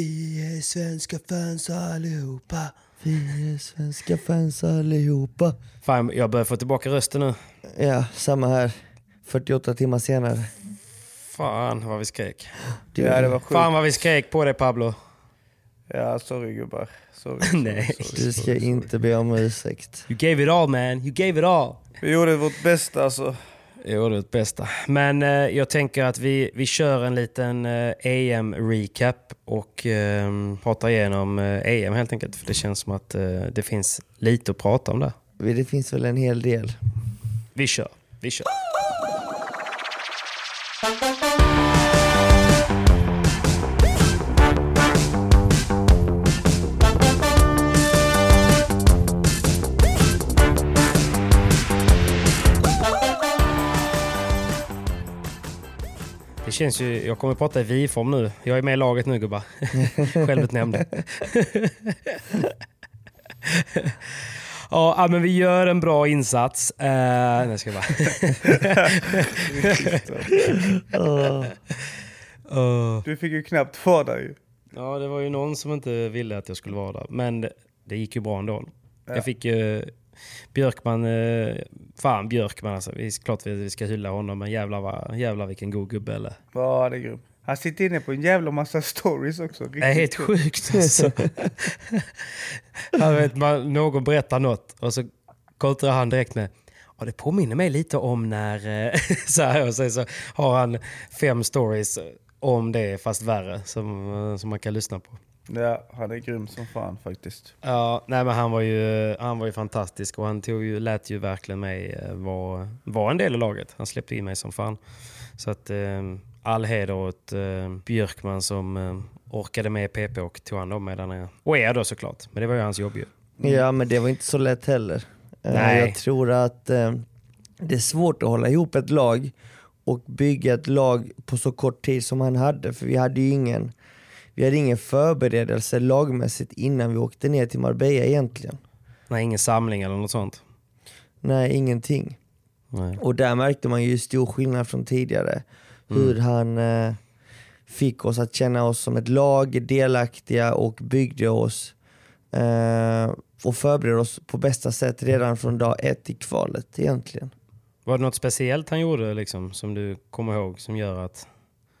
Vi är svenska fans allihopa. Vi är svenska fans allihopa. Fan, jag börjar få tillbaka rösten nu. Ja, samma här. 48 timmar senare. Fan vad vi skrek. Ja, det var sjukt. Fan vad vi skrek på dig Pablo. Ja, sorry gubbar. Sorry, sorry, Nej. sorry. Du ska inte be om ursäkt. You gave it all man, you gave it all. Vi gjorde vårt bästa alltså. Gjorde det bästa. Men eh, jag tänker att vi, vi kör en liten eh, EM-recap och eh, pratar igenom eh, EM helt enkelt. För det känns som att eh, det finns lite att prata om där. Det finns väl en hel del. Vi kör, vi kör. Det känns ju, jag kommer prata i vi-form nu. Jag är med i laget nu gubbar. Självutnämnd. Ja, ja, men vi gör en bra insats. Uh, nej, ska jag bara. Åh. Du fick ju knappt vara där ju. Ja, det var ju någon som inte ville att jag skulle vara där. Men det, det gick ju bra ändå. Jag fick ju Björkman, eh, fan Björkman alltså. Vi, klart vi, vi ska hylla honom, men jävlar, vad, jävlar vilken god gubbe eller. Ja, det är grymt. Han sitter inne på en jävla massa stories också. Det är helt sjukt alltså. vet, man, någon berättar något och så kontrar han direkt med Ja, det påminner mig lite om när... eh, så här, och sen så har han fem stories om det, fast värre, som, som man kan lyssna på. Ja, han är grym som fan faktiskt. Ja, nej men han var ju, han var ju fantastisk och han tog ju, lät ju verkligen mig eh, vara var en del av laget. Han släppte in mig som fan. Så att eh, all heder åt eh, Björkman som eh, orkade med PP och tog hand om mig där nere. Och er då såklart, men det var ju hans jobb ju. Ja, men det var inte så lätt heller. Eh, Nej. Jag tror att eh, det är svårt att hålla ihop ett lag och bygga ett lag på så kort tid som han hade. För vi hade ju ingen, vi hade ingen förberedelse lagmässigt innan vi åkte ner till Marbella egentligen. Nej, ingen samling eller något sånt. Nej, ingenting. Nej. Och där märkte man ju stor skillnad från tidigare. Hur han eh, fick oss att känna oss som ett lag, delaktiga och byggde oss eh, och förberedde oss på bästa sätt redan från dag ett i kvalet egentligen. Var det något speciellt han gjorde liksom, som du kommer ihåg som gör att...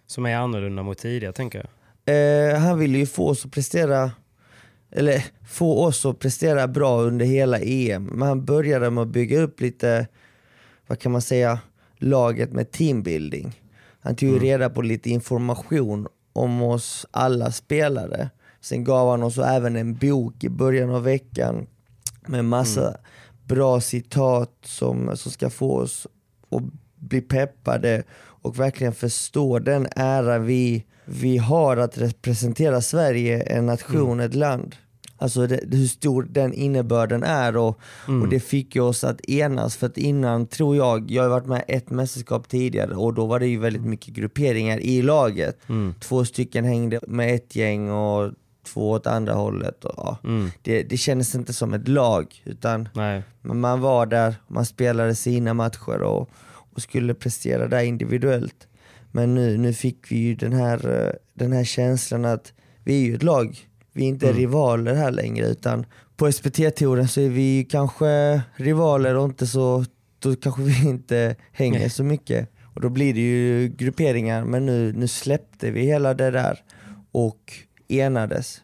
Som är annorlunda mot tidigare tänker jag. Eh, han ville ju få oss att prestera eller få oss att prestera bra under hela EM. Men han började med att bygga upp lite, vad kan man säga, laget med teambuilding. Han tog ju reda på lite information om oss alla spelare. Sen gav han oss även en bok i början av veckan med massa bra citat som, som ska få oss att bli peppade och verkligen förstå den ära vi, vi har att representera Sverige, en nation, ett land. Alltså det, hur stor den innebörden är och, Mm. och det fick ju oss att enas för att innan tror jag, jag har varit med ett mästerskap tidigare och då var det ju väldigt mycket grupperingar i laget. Mm. Två stycken hängde med ett gäng och två åt andra hållet. Och, ja. Mm. det, det kändes inte som ett lag utan Nej. man var där, man spelade sina matcher och, och skulle prestera där individuellt. Men nu, nu fick vi ju den här, eh, den här känslan att vi är ju ett lag, vi är inte Mm. rivaler här längre utan på SPT-touren så är vi ju kanske rivaler och inte så, då kanske vi inte hänger Nej. så mycket. Och då blir det ju grupperingar men nu, nu släppte vi hela det där och enades.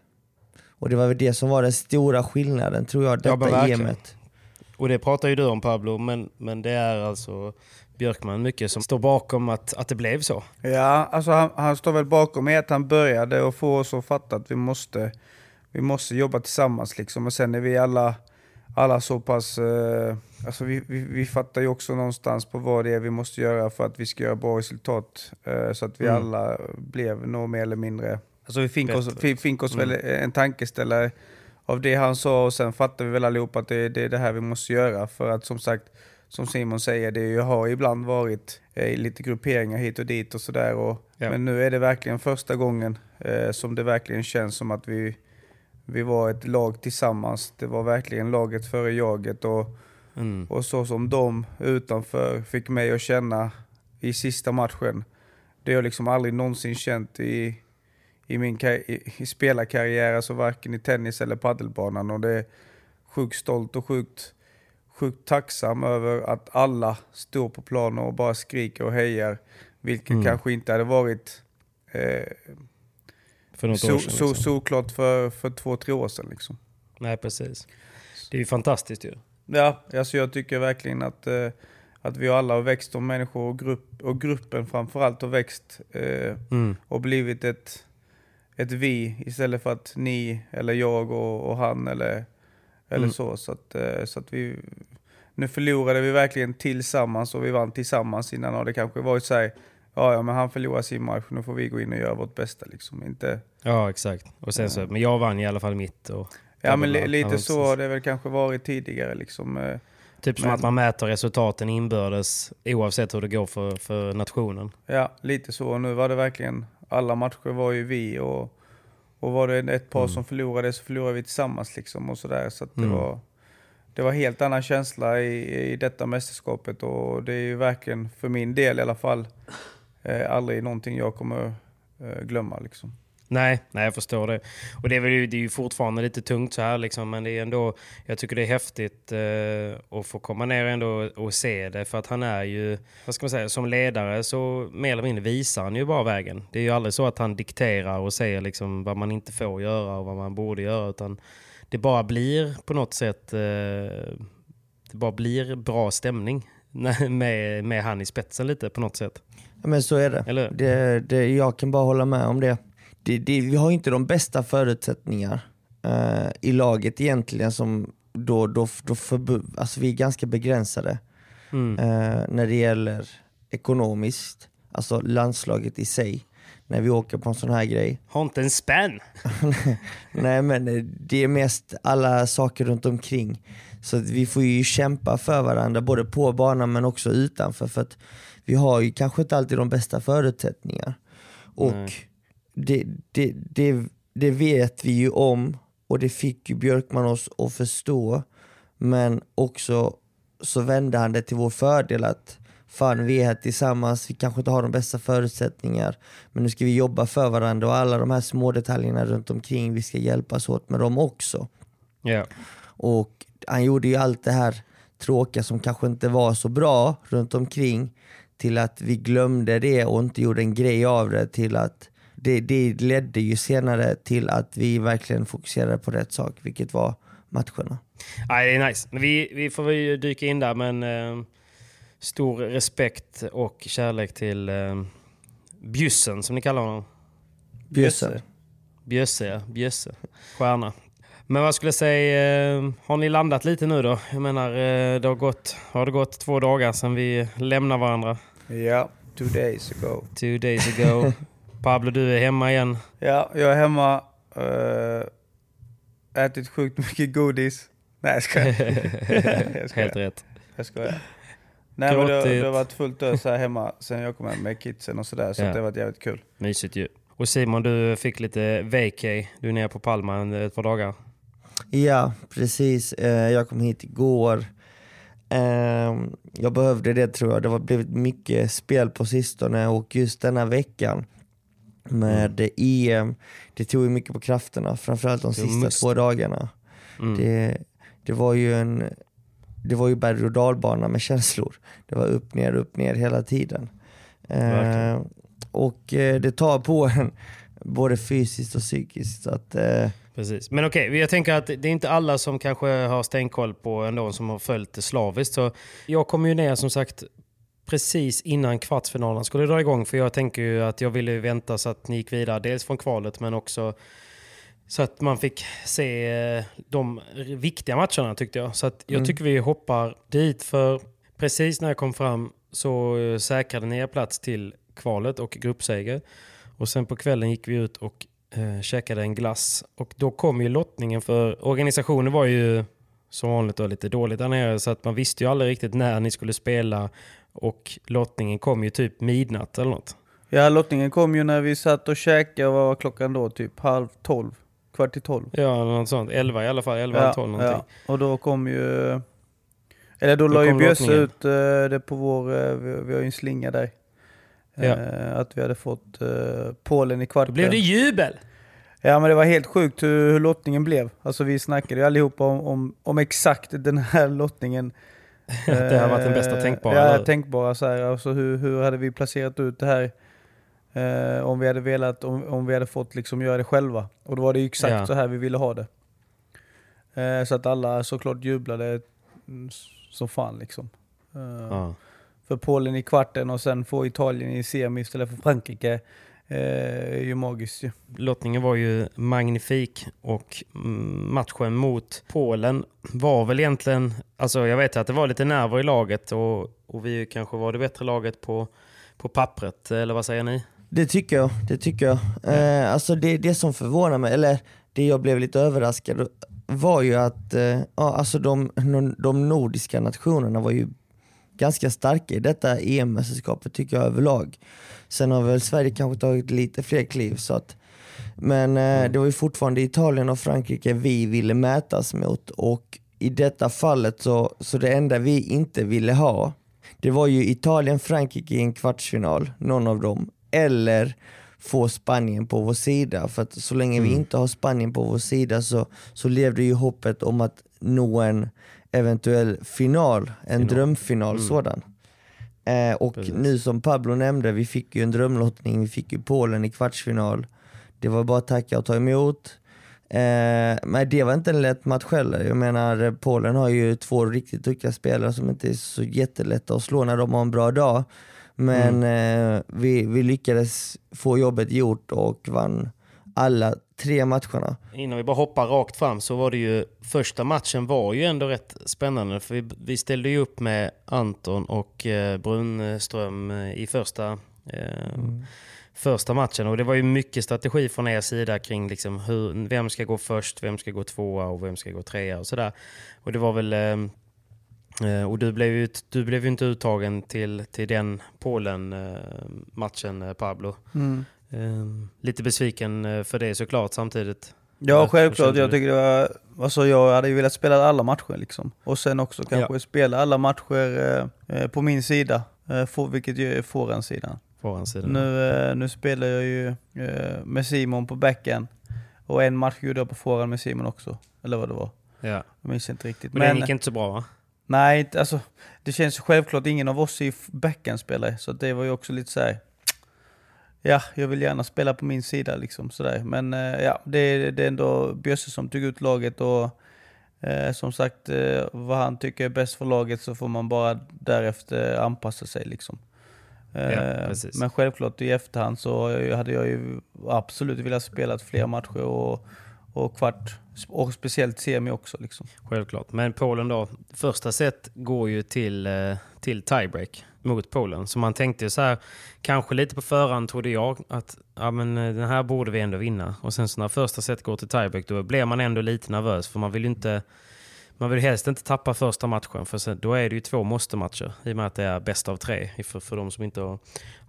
Och det var väl det som var den stora skillnaden tror jag, Ja, detta verkligen. EMet. Och det pratar ju du om Pablo, men, men det är alltså Björkman mycket som står bakom att, att det blev så. Ja, alltså han, han står väl bakom i att han började och få oss att fatta att vi måste, vi måste jobba tillsammans liksom. Och sen är vi alla, alla så pass, eh, alltså vi, vi, vi fattar ju också någonstans på vad det är vi måste göra för att vi ska göra bra resultat. Eh, så att vi Mm. alla blev nog mer eller mindre, alltså vi fick oss, fi- fick oss väl Mm. en tankeställare av det han sa och sen fattar vi väl allihop att det, det är det här vi måste göra för att som sagt som Simon säger, det ju har ibland varit eh, lite grupperingar hit och dit och sådär. Ja. Men nu är det verkligen första gången eh, som det verkligen känns som att vi, vi var ett lag tillsammans. Det var verkligen laget före jaget och, Mm. och så som de utanför fick mig att känna i sista matchen. Det har jag liksom aldrig någonsin känt i, i min i, i spelarkarriär, alltså varken i tennis eller paddelbanan. Och det är sjukt stolt och sjukt, sjukt tacksam över att alla står på planen och bara skriker och hejar. Vilket Mm. kanske inte hade varit eh, För något så, sedan. så, liksom. såklart för, för två, tre år sedan. Liksom. Nej, precis. Det är ju fantastiskt ju. Ja, alltså jag tycker verkligen att, eh, att vi alla har växt som människor och, grupp, och gruppen framförallt har växt eh, Mm. och blivit ett, ett vi istället för att ni eller jag och, och han eller, eller Mm. så. Så att, eh, så att vi, nu förlorade vi verkligen tillsammans och vi vann tillsammans innan har det kanske varit så här, ja, ja men han förlorar sin match, nu får vi gå in och göra vårt bästa liksom. Inte, Ja, exakt. Och sen så, men jag vann i alla fall mitt. Och, ja men li, lite så har det väl kanske varit tidigare liksom. eh. Typ som men- att man mäter resultaten inbördes oavsett hur det går för, för nationen. Ja, lite så. Och nu var det verkligen, alla matcher var ju vi och, och var det ett par som förlorade så förlorade vi tillsammans liksom och sådär. Så att det, Mm. var, det var helt annan känsla i, i detta mästerskapet och det är ju verkligen, för min del i alla fall, eh, aldrig någonting jag kommer eh, glömma liksom. Nej, nej, jag förstår det. Och det är, väl, ju- det är ju fortfarande lite tungt så här liksom, men det är ändå, jag tycker det är häftigt eh, att få komma ner ändå och se det. För att han är ju, vad ska man säga, som ledare så mer eller mindre visar han ju bara vägen. Det är ju aldrig så att han dikterar och säger liksom vad man inte får göra och vad man borde göra. Utan det bara blir på något sätt, eh, det bara blir bra stämning med, med han i spetsen lite på något sätt. Ja, men så är det. Eller? det, det jag kan bara hålla med om det. Det, det vi har inte de bästa förutsättningar eh, i laget egentligen som då, då, då förbu- alltså vi är ganska begränsade Mm. eh, när det gäller ekonomiskt, alltså landslaget i sig. När vi åker på en sån här grej. Har inte en spänn! Nej men det är mest alla saker runt omkring. Så vi får ju kämpa för varandra både på banan men också utanför för att vi har ju kanske inte alltid de bästa förutsättningar. Och Nej. Det, det, det, det vet vi ju om och det fick ju Björkman oss att förstå. Men också så vände han det till vår fördel att fan vi är här tillsammans, vi kanske inte har de bästa förutsättningar men nu ska vi jobba för varandra och alla de här små detaljerna runt omkring, vi ska hjälpas åt med dem också. Ja. Och han gjorde ju allt det här tråkiga som kanske inte var så bra runt omkring till att vi glömde det och inte gjorde en grej av det till att det, det ledde ju senare till att vi verkligen fokuserade på rätt sak, vilket var matcherna. Nej, det är nice. Men vi, vi får väl dyka in där, men eh, stor respekt och kärlek till eh, Bjussen, som ni kallar honom. Bjösse. Bjösse, ja. Bjösse. Stjärna. Men vad skulle jag säga, eh, har ni landat lite nu då? Jag menar, eh, det har gått, har det gått två dagar sedan vi lämnar varandra? Ja, two days ago. Two days ago. Pablo, du är hemma igen. Ja, jag är hemma. eh, ätit sjukt mycket godis. Nej jag skojar. jag skojar. Helt rätt. Jag skojar. Nej men det, det har varit fullt ös här hemma sen jag kom hem med kidsen och sådär. Så Ja. det har varit jävligt kul. Mysigt ju. Och Simon, du fick lite vacay. Du är nere på Palma en- ett par dagar. Ja, precis. Eh, jag kom hit igår. Eh, jag behövde det tror jag. Det har blivit mycket spel på sistone och just denna veckan med EM, det tog ju mycket på krafterna, framförallt de sista must. två dagarna. Mm. Det, det var ju en det var ju berg och dalbana med känslor. Det var upp, ner, upp, ner hela tiden. Eh, och eh, det tar på en både fysiskt och psykiskt. Att, eh, Precis. Men okej, jag tänker att det är inte alla som kanske har stenkoll på ändå som har följt det slaviskt. Så jag kom ju ner som sagt precis innan kvartsfinalen skulle dra igång. För jag tänker ju att jag ville vänta så att ni gick vidare. Dels från kvalet men också så att man fick se eh, de viktiga matcherna tyckte jag. Så att jag tycker vi hoppar dit för precis när jag kom fram så eh, säkrade ni er plats till kvalet och gruppseger. Och sen på kvällen gick vi ut och eh, käkade en glass. Och då kom ju lottningen för organisationen var ju som vanligt då lite dåligt där nere så att man visste ju aldrig riktigt när ni skulle spela och lottningen kom ju typ midnatt eller något. Ja lottningen kom ju när vi satt och käkade, vad var klockan då? Typ halv tolv? Kvart i tolv? Ja, något sånt. 11 i alla fall. 11 eller 12 någonting. Och då kom ju... Eller då, Då la ju Bjösse ut eh, det på vår... eh, vi, vi har ju en slinga där. Ja. Eh, att vi hade fått Polen i kvarten. Då blev det jubel! Ja men det var helt sjukt hur, hur lottningen blev. Alltså vi snackade ju allihopa om, om, om exakt den här lottningen. det har varit den bästa Eh, tänkbara. Ja, eller? tänkbara. Så här, alltså hur, hur hade vi placerat ut det här? Eh, om vi hade velat, om, om vi hade fått liksom göra det själva. Och då var det ju exakt Ja. så här vi ville ha det. Eh, så att alla såklart jublade som fan liksom. Eh, Ja. För Polen i kvarten och sen få Italien i semi istället för Frankrike. Eh, är ju magiskt ju. Lottningen var ju magnifik och mm, matchen mot Polen var väl egentligen, alltså jag vet att det var lite nerver i laget och, och vi kanske var det bättre laget på, på pappret, eller vad säger ni? Det tycker jag. Det tycker jag. Eh, alltså det, det som förvånar mig, eller det jag blev lite överraskad var ju att eh, ja, alltså de, de nordiska nationerna var ju ganska starka i detta EM-mästerskapet tycker jag överlag. Sen har väl Sverige kanske tagit lite fler kliv så att men eh, det var ju fortfarande Italien och Frankrike vi ville mätas mot och i detta fallet så, så det enda vi inte ville ha det var ju Italien-Frankrike i en kvartsfinal, någon av dem, eller få Spanien på vår sida. För att så länge vi inte har Spanien på vår sida så, så levde ju hoppet om att nå en eventuell final, en drömfinal sådan. Eh, och nu som Pablo nämnde, vi fick ju en drömlottning, vi fick ju Polen i kvartsfinal. Det var bara att tacka och ta emot. Eh, men det var inte en lätt match heller. Jag menar, Polen har ju två riktigt duktiga spelare som inte är så jättelätta att slå när de har en bra dag. Men eh, vi, vi lyckades få jobbet gjort och vann alla tre matcherna. Innan vi bara hoppar rakt fram så var det ju, första matchen var ju ändå rätt spännande för vi, vi ställde ju upp med Anton och eh, Brunström eh, i första eh, första matchen. Och det var ju mycket strategi från er sida kring liksom hur, vem ska gå först, vem ska gå tvåa och vem ska gå trea och sådär. Och det var väl... eh, eh, Och du blev ju, du blev ju inte uttagen till, till den Polen-matchen, eh, Pablo. Eh, Lite besviken eh, för det såklart samtidigt. Ja självklart, jag tycker det var, alltså jag hade ju velat spela alla matcher liksom. Och sen också kanske spela alla matcher eh, eh, på min sida, eh, for, vilket ju är forehandsidan. Forehandsidan. Nu, eh, nu spelar jag ju eh, med Simon på backen. Och en match gjorde jag på forehand med Simon också. Eller vad det var. Ja. Jag minns inte riktigt. Men, den gick inte så bra va? Nej, alltså, det känns självklart, ingen av oss är ju backhandspelare, så det var ju också lite så här. Ja, jag vill gärna spela på min sida liksom sådär. Men eh, ja, det, är- det är ändå Bjösse som tog ut laget och eh, som sagt, eh, vad han tycker är bäst för laget så får man bara därefter anpassa sig liksom. Eh, Ja, precis. men självklart i efterhand så hade jag ju absolut velat spela fler matcher och, och kvart, och speciellt semi också liksom. Självklart. Men Polen då, första set går ju till, eh, till tiebreak mot Polen. Så man tänkte så här, kanske lite på förhand trodde jag att ja, men, eh, den här borde vi ändå vinna. Och sen så när första set går till tiebreak då blir man ändå lite nervös för man vill ju inte man vill helst inte tappa första matchen för sen, då är det ju två måste-matcher i och med att det är bäst av tre. För, för de som inte har,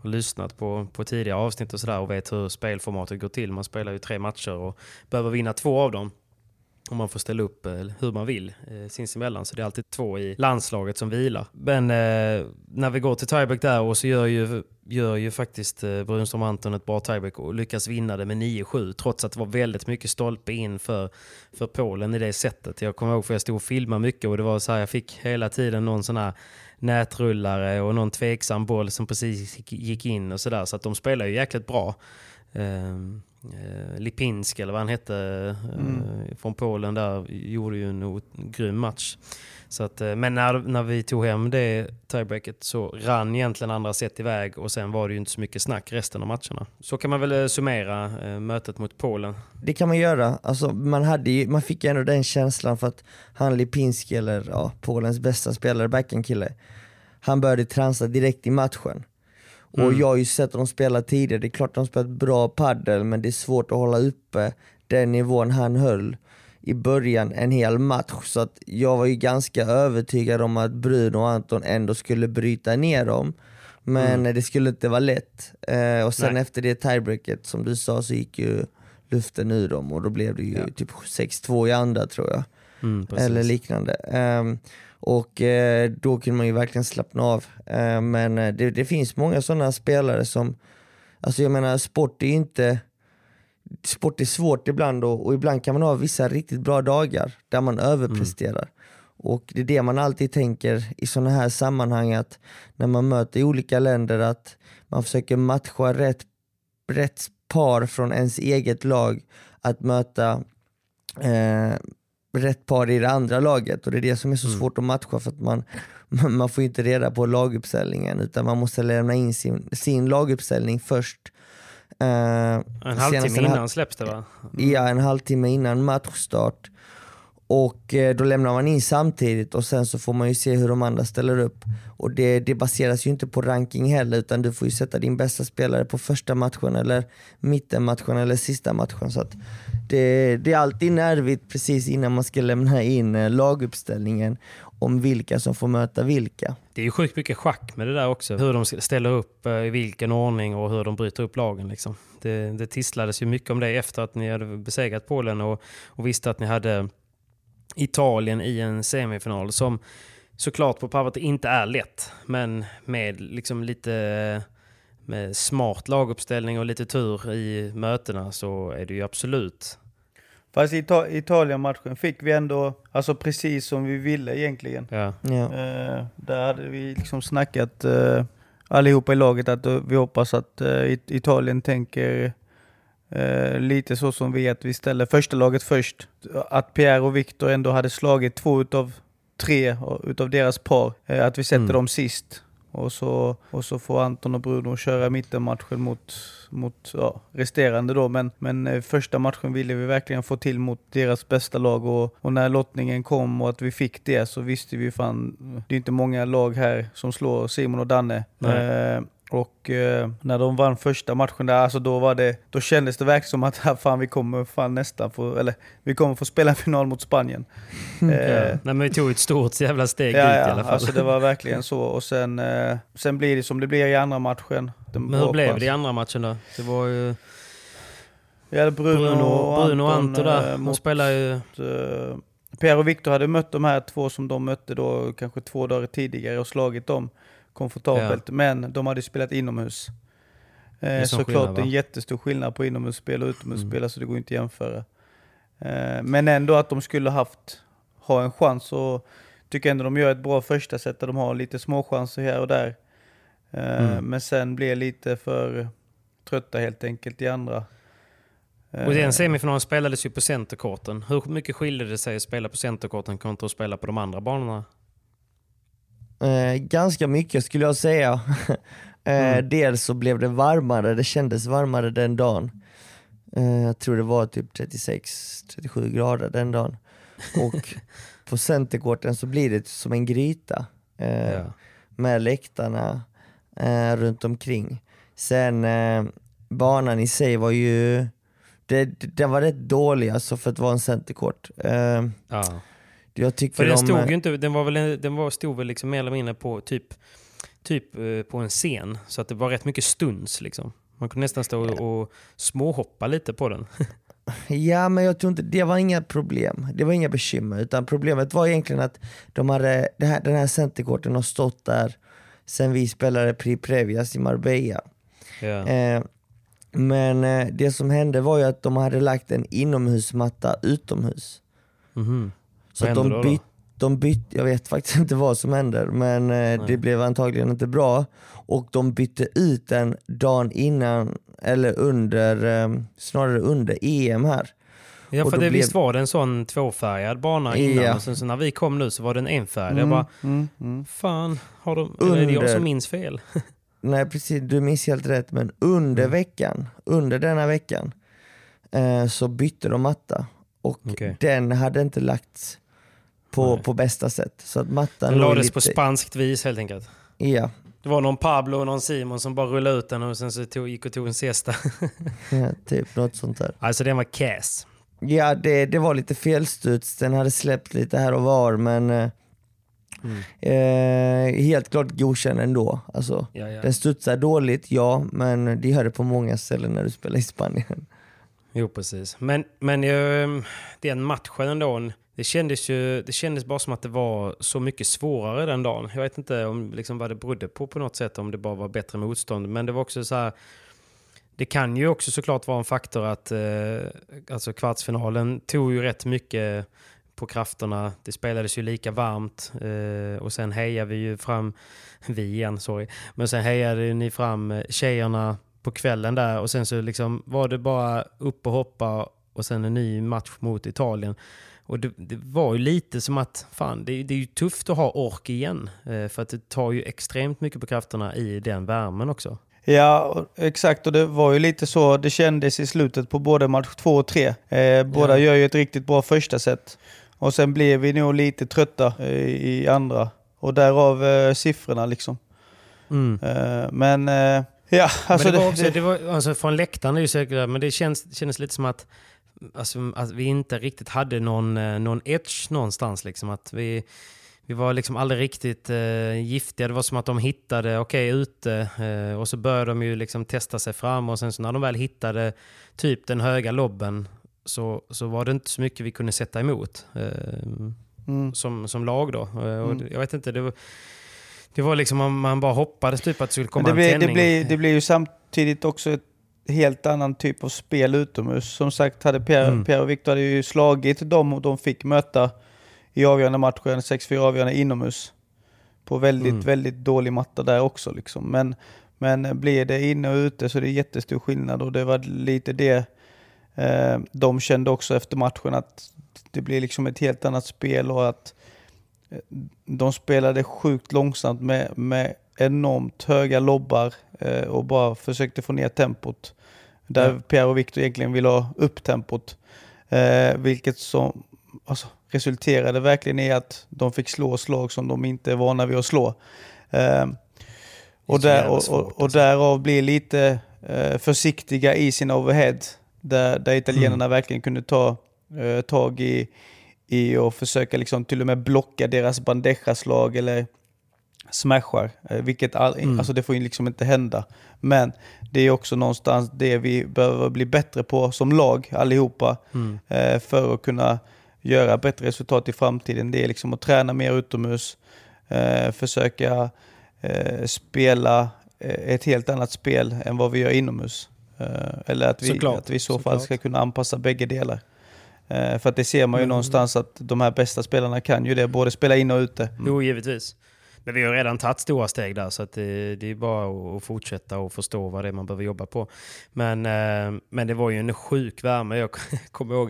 har lyssnat på, på tidigare avsnitt och sådär och vet hur spelformatet går till. Man spelar ju tre matcher och behöver vinna två av dem. Och man får ställa upp eh, hur man vill eh, sinsemellan. Så det är alltid två i landslaget som vilar. Men eh, när vi går till tiebreak där och så gör ju, gör ju faktiskt eh, Brunström Anton ett bra tiebreak och lyckas vinna det med 9-7. Trots att det var väldigt mycket stolpe in för, för Polen i det sättet. Jag kommer ihåg för jag stod och filmade mycket och det var så här, jag fick hela tiden någon sån här nätrullare och någon tveksam boll som precis gick in och sådär. Så att de spelar ju jäkligt bra. Um, eh, Lipinski eller vad han hette eh, mm. från Polen där gjorde ju en grym match. Så att, eh, men när, när vi tog hem det tiebreaket så rann egentligen andra set iväg och sen var det ju inte så mycket snack resten av matcherna. Så kan man väl summera mötet mot Polen. Det kan man göra. Alltså, man, hade ju, man fick ändå den känslan för att han Lipinski, eller ja, Polens bästa spelare, backhandkille, han började transa direkt i matchen. Och mm. jag har ju sett dem spela tidigare, det är klart de spelat bra paddel men det är svårt att hålla uppe den nivån han höll i början en hel match. Så att jag var ju ganska övertygad om att Bruno och Anton ändå skulle bryta ner dem. Men mm. det skulle inte vara lätt. Eh, och sen Nej. efter det tiebreaket som du sa så gick ju luften ur dem och då blev det ju ja. typ 6-2 i andra tror jag. Mm, Eller liknande. Um, och eh, då kunde man ju verkligen slappna av. Eh, men eh, det, det, finns många sådana spelare som, alltså jag menar sport är inte, sport är svårt ibland och, och, ibland kan man ha vissa riktigt bra dagar där man överpresterar. Mm. Och det är det man alltid tänker i sådana här sammanhang att när man möter olika länder att man försöker matcha rätt, rätt par från ens eget lag att möta eh, rätt par i det andra laget och det är det som är så mm. svårt att matcha för att man, man får inte reda på laguppställningen utan man måste lämna in sin, sin laguppställning först. Uh, en halvtimme innan släpps det va? Mm. Ja, en halvtimme innan matchstart. Och eh, då lämnar man in samtidigt och sen så får man ju se hur de andra ställer upp. Och det, det baseras ju inte på ranking heller utan du får ju sätta din bästa spelare på första matchen eller mittenmatchen eller sista matchen. Så det, det, är alltid nervigt precis innan man ska lämna in eh, laguppställningen om vilka som får möta vilka. Det är ju sjukt mycket schack med det där också. Hur de ställer upp, eh, i vilken ordning och hur de bryter upp lagen. Liksom. Det, det tisslades ju mycket om det efter att ni hade besegrat Polen och, och visste att ni hade Italien i en semifinal som såklart på pappret inte är lätt. Men med liksom lite med smart laguppställning och lite tur i mötena så är det ju absolut. Fast i Italien-matchen fick vi ändå, alltså precis som vi ville egentligen. Ja. ja. Eh, där hade vi liksom snackat eh, allihopa i laget att vi hoppas att eh, Italien tänker Eh, lite så som vi, att vi ställer första laget först. Att Pierre och Victor ändå hade slagit två utav tre utav deras par. Eh, att vi sätter mm. dem sist. Och så, och så får Anton och Bruno köra mittenmatchen mot, mot ja, resterande då. Men, men eh, första matchen ville vi verkligen få till mot deras bästa lag och, och när lottningen kom och att vi fick det så visste vi fan, det är inte många lag här som slår Simon och Danne. Eh, och eh, när de vann första matchen där, alltså då, var det, då kändes det verkligen som att fan, vi kommer fan nästan få, eller, vi kommer få spela en final mot Spanien. eh. Nej, men vi tog ett stort jävla steg ja, ut ja, i alla fall. Alltså det var verkligen så. Och sen, eh, sen blir det som det blir i andra matchen. men hur blev det i andra matchen då? Det var ju... Ja, Bruno, Bruno, Bruno och Anton där, de spelar ju... Eh, Pierre och Victor hade mött de här två som de mötte då kanske två dagar tidigare och slagit dem komfortabelt. Ja. Men de hade spelat inomhus. Eh, såklart det är en jättestor skillnad på inomhusspel och utomhusspel, mm. så det går inte att jämföra. Eh, men ändå att de skulle haft, ha en chans och tycker ändå de gör ett bra första set där de har lite små chanser här och där. Eh, mm. Men sen blir lite för trötta helt enkelt i andra. Och den semifinalen spelades ju på centerkorten. Hur mycket skiljer det sig att spela på centerkorten kontra att spela på de andra banorna? Eh, ganska mycket skulle jag säga. eh, mm. Dels så blev det varmare, det kändes varmare den dagen. Eh, jag tror det var typ 36-37 grader den dagen. Och på centerkorten så blir det som en gryta. Ja. med läktarna runt omkring. Sen banan i sig var ju, det, den var rätt dålig alltså för att vara en centercourt. Ja. Jag tycker För den de, stod ju inte, den var väl, en- den var, stod väl liksom mer eller mindre på typ, typ eh, på en scen. Så att det var rätt mycket stuns liksom. Man kunde nästan stå och, och småhoppa lite på den. Ja men jag tror inte, det var inga problem, det var inga bekymmer utan problemet var egentligen att de hade, här, den här centercourten har stått där sen vi spelade Pri Previas i Marbella. Ja. Eh, men eh, det som hände var ju att de hade lagt en inomhusmatta utomhus. Mhm. Så Vad de då de bytte, jag vet faktiskt inte vad som hände men eh, det blev antagligen inte bra. Och de bytte ut den dagen innan, eller under, eh, snarare under EM här. Ja för det, blev- visst var det en sån tvåfärgad bana innan Ja. och sen så när vi kom nu så var den enfärgad. Jag bara, Mm, mm. fan, har de, eller är det jag Under- som minns fel? Nej precis, du minns helt rätt men under Mm. veckan, under denna veckan eh, så bytte de matta och Okej. den hade inte lagts på, Nej. på bästa sätt. Så att mattan Den lades lite, på spanskt vis helt enkelt. Ja, Det var någon Pablo och någon Simon som bara rullade ut den och sen så tog, gick och tog en siesta. ja, typ något sånt där. alltså den var cass. Ja det, det var lite felstuds, den hade släppt lite här och var men eh, Mm. eh, helt klart godkänd ändå. Alltså, Ja, ja. Den studsar dåligt, ja, men det gör det på många ställen när du spelar i Spanien. Jo, precis. Men, men eh, den matchen ändå, det kändes ju det kändes bara som att det var så mycket svårare den dagen. Jag vet inte om, liksom, vad det berodde på på något sätt, om det bara var bättre motstånd. Men det var också så här, det kan ju också såklart vara en faktor att eh, alltså kvartsfinalen tog ju rätt mycket på krafterna. Det spelades ju lika varmt eh, och sen hejade vi ju fram, vi igen, sorry, men sen hejade ni fram eh, tjejerna på kvällen där och sen så liksom var det bara upp och hoppa och sen en ny match mot Italien. Och det, det var ju lite som att, fan, det, det är ju tufft att ha ork igen. Eh, för att det tar ju extremt mycket på krafterna i den värmen också. Ja, exakt. Och det var ju lite så det kändes i slutet på både match två och tre. Eh, båda Ja. gör ju ett riktigt bra första set. Och sen blev vi nog lite trötta eh, i andra. Och därav eh, siffrorna liksom. Eh, men eh, ja, alltså men det var det- också, det- det var, alltså från läktaren är det ju säkert, men det känns, kändes lite som att, alltså, att vi inte riktigt hade någon, eh, någon edge någonstans. Liksom. Att vi, vi var liksom aldrig riktigt eh, giftiga. Det var som att de hittade, okej ute, eh, och så började de ju liksom testa sig fram och sen så när de väl hittade typ den höga lobben så, så var det inte så mycket vi kunde sätta emot eh, som, som lag då. Eh, och Mm. Jag vet inte, det var, det var liksom man, man bara hoppades typ att det skulle komma det, blir, en det, tändning. blir, det blir ju samtidigt också ett helt annan typ av spel utomhus. Som sagt, hade Pierre, Mm. Pierre och Victor hade ju slagit dem och de fick möta i avgörande matchen, 6-4 avgörande inomhus. På väldigt, Mm. väldigt dålig matta där också. Liksom. Men, men blir det inne och ute så är det jättestor skillnad och det var lite det eh, de kände också efter matchen att det blir liksom ett helt annat spel och att eh, de spelade sjukt långsamt med, med enormt höga lobbar eh, och bara försökte få ner tempot. Där Ja. Pierre och Victor egentligen ville ha upp tempot. Eh, vilket som alltså, resulterade verkligen i att de fick slå slag som de inte är vana vid att slå. Eh, och, där, och, och, och alltså. därav blir lite eh, försiktiga i sin overhead. Där, där italienarna Mm. verkligen kunde ta eh, tag i, i och försöka liksom till och med blocka deras bandejaslag eller smashar. Eh, vilket all, Mm. alltså det får ju liksom inte hända. Men det är också någonstans det vi behöver bli bättre på som lag allihopa. Mm. Eh, för att kunna göra bättre resultat i framtiden. Det är liksom att träna mer utomhus. Eh, försöka spela ett helt annat spel än vad vi gör inomhus. Eller att vi, Såklart, att vi i så fall såklart. ska kunna anpassa bägge delar. För att det ser man ju Mm. någonstans att de här bästa spelarna kan ju det, både spela in och ute. Jo, givetvis. Men vi har redan tagit stora steg där så att det, det är bara att- fortsätta och förstå vad det är man behöver jobba på. Men, eh, men det var ju en sjuk värme. Jag kommer ihåg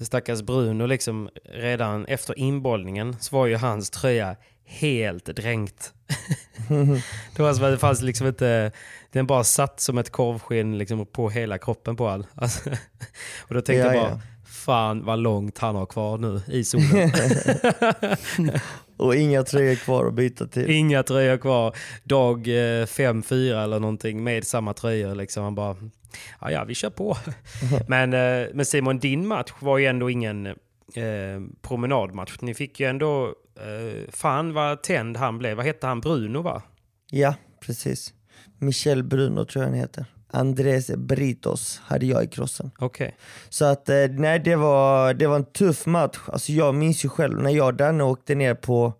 stackars Bruno, liksom, redan efter inbollningen så var ju hans tröja helt dränkt. det var som att det fanns liksom inte... Den bara satt som ett korvskinn liksom på hela kroppen på all. Alltså, och då tänkte Ja, jag bara, ja. fan vad långt han har kvar nu i solen. Och inga tröjor kvar att byta till. Inga tröjor kvar. Dag eh, fem, fyra eller någonting med samma tröjor. Liksom. Han bara, ja, ja vi kör på. men, eh, men Simon, din match var ju ändå ingen eh, promenadmatch. Ni fick ju ändå, eh, fan vad tänd han blev. Vad hette han? Bruno va? Ja, precis. Michel Bruno tror jag han heter. Andres Britos hade jag i crossen. Okej. Så att eh, nej, det var, det var en tuff match. Alltså jag minns ju själv när jag och Danne åkte ner på,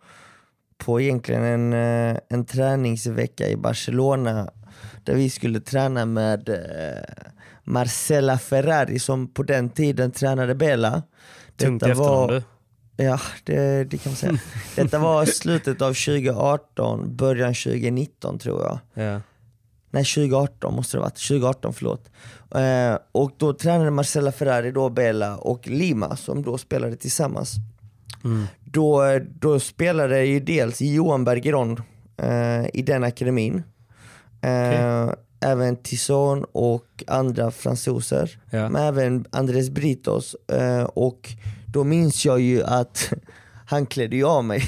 på egentligen en, eh, en träningsvecka i Barcelona där vi skulle träna med eh, Marcela Ferrari som på den tiden tränade Bela. Tungt Detta efternamn var- du. Ja, det, det kan man säga. Detta var slutet av 2018, början 2019 tror jag. Ja. Nej 2018 måste det ha varit, 2018 förlåt. Eh, och då tränade Marcella Ferrari, då Bella och Lima som då spelade tillsammans. Då, då spelade ju dels Johan Bergeron eh, i den akademin. Eh, Även Tison och andra fransoser. Ja. Men även Andres Britos. Eh, och då minns jag ju att han klädde ju av mig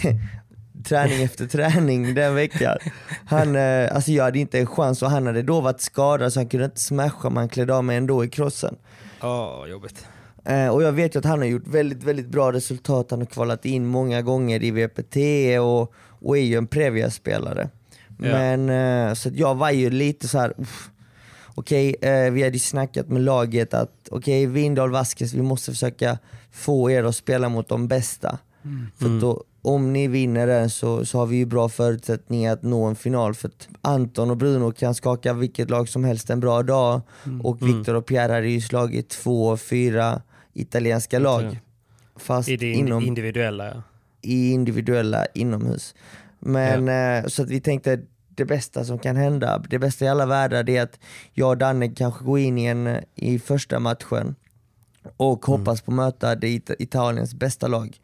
träning efter träning den veckan. Han, eh, alltså jag hade inte en chans och han hade då varit skadad så han kunde inte smasha men han klädde av mig ändå i crossen. Åh, jobbigt. Eh, och jag vet ju att han har gjort väldigt, väldigt bra resultat. Han har kvalat in många gånger i VPT och, och är ju en Previa-spelare. Ja. Men eh, så jag var ju lite så här. uff. Okej, eh, vi hade ju snackat med laget att okej, Windahl, Vasquez, vi måste försöka få er att spela mot de bästa. För att då, om ni vinner den så, så har vi ju bra förutsättningar att nå en final. För att Anton och Bruno kan skaka vilket lag som helst en bra dag. Och Victor och Pierre hade ju slagit två, fyra italienska lag. Fast I det inom, individuella ja. i individuella inomhus. Men eh, så att vi tänkte det bästa som kan hända, det bästa i alla världar det är att jag och Danne kanske går in i, en, i första matchen och hoppas på att möta det It- Italiens bästa lag.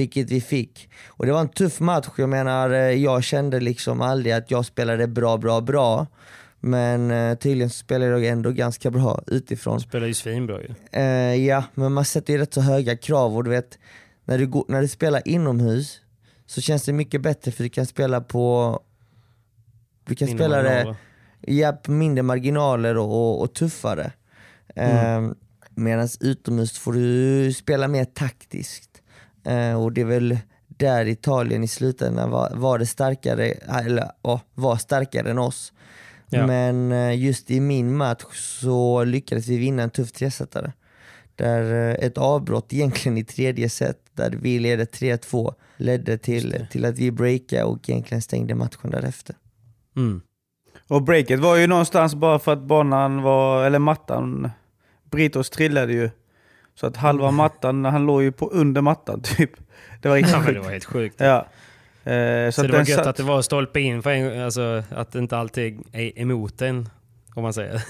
Vilket vi fick. Och det var en tuff match, jag menar eh, jag kände liksom aldrig att jag spelade bra, bra, bra. Men eh, tydligen spelade jag ändå ganska bra utifrån. Spelar ju svinbra ju. Eh, ja, men man sätter ju rätt så höga krav och du vet, när du, går, när du spelar inomhus så känns det mycket bättre för du kan spela på du kan Mindre spela det ja, på mindre marginaler och, och, och tuffare. Mm. Eh, Medan utomhus får du spela mer taktiskt. Eh, och det är väl där Italien i slutändan var, var det starkare, eller var starkare än oss. Ja. Men eh, just i min match så lyckades vi vinna en tuff tresetare. Där eh, ett avbrott egentligen i tredje set, där vi ledde 3-2, ledde till, till att vi breakade och egentligen stängde matchen därefter. Mm. Och breaket var ju någonstans bara för att banan var, eller mattan, Britos trillade ju. Så att halva mattan, han låg ju på under mattan typ. Det var riktigt Ja, det var helt sjukt. Ja. Eh, Så, det den var gött satt- att det var stolpe in, för en, alltså, att det inte alltid är emot en, om man säger.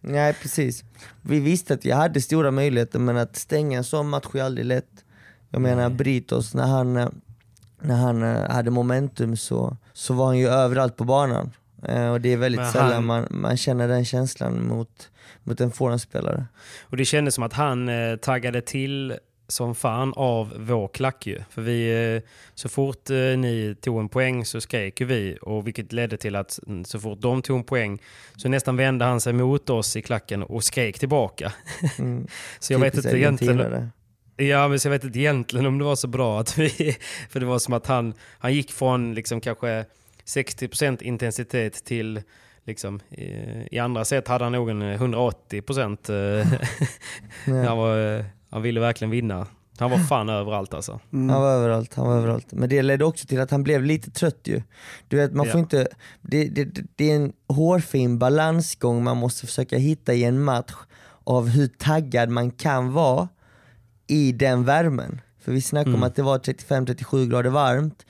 Nej precis. Vi visste att vi hade stora möjligheter men att stänga en sån match är aldrig lätt. Jag menar Britos, när han, när han eh, hade momentum så, så var han ju överallt på banan. Eh, Och det är väldigt Men sällan han- man, man känner den känslan mot, mot en forehandspelare. Och det kändes som att han eh, taggade till som fan av vår klack ju. För vi, eh, så fort eh, ni tog en poäng så skrek ju vi. Och vilket ledde till att så fort de tog en poäng så nästan vände han sig mot oss i klacken och skrek tillbaka. Mm. så jag vet inte egentligen... Ja, men så jag vet inte egentligen om det var så bra att vi... För det var som att han, han gick från liksom kanske 60% intensitet till liksom, i, i andra set hade han nog en 180%. eh, han, var, eh, han ville verkligen vinna. Han var fan överallt alltså. Han var överallt, han var överallt. Men det ledde också till att han blev lite trött ju. Du vet, man får Ja. inte, det, det, det är en hårfin balansgång man måste försöka hitta i en match av hur taggad man kan vara i den värmen. För vi snackade om att det var 35-37 grader varmt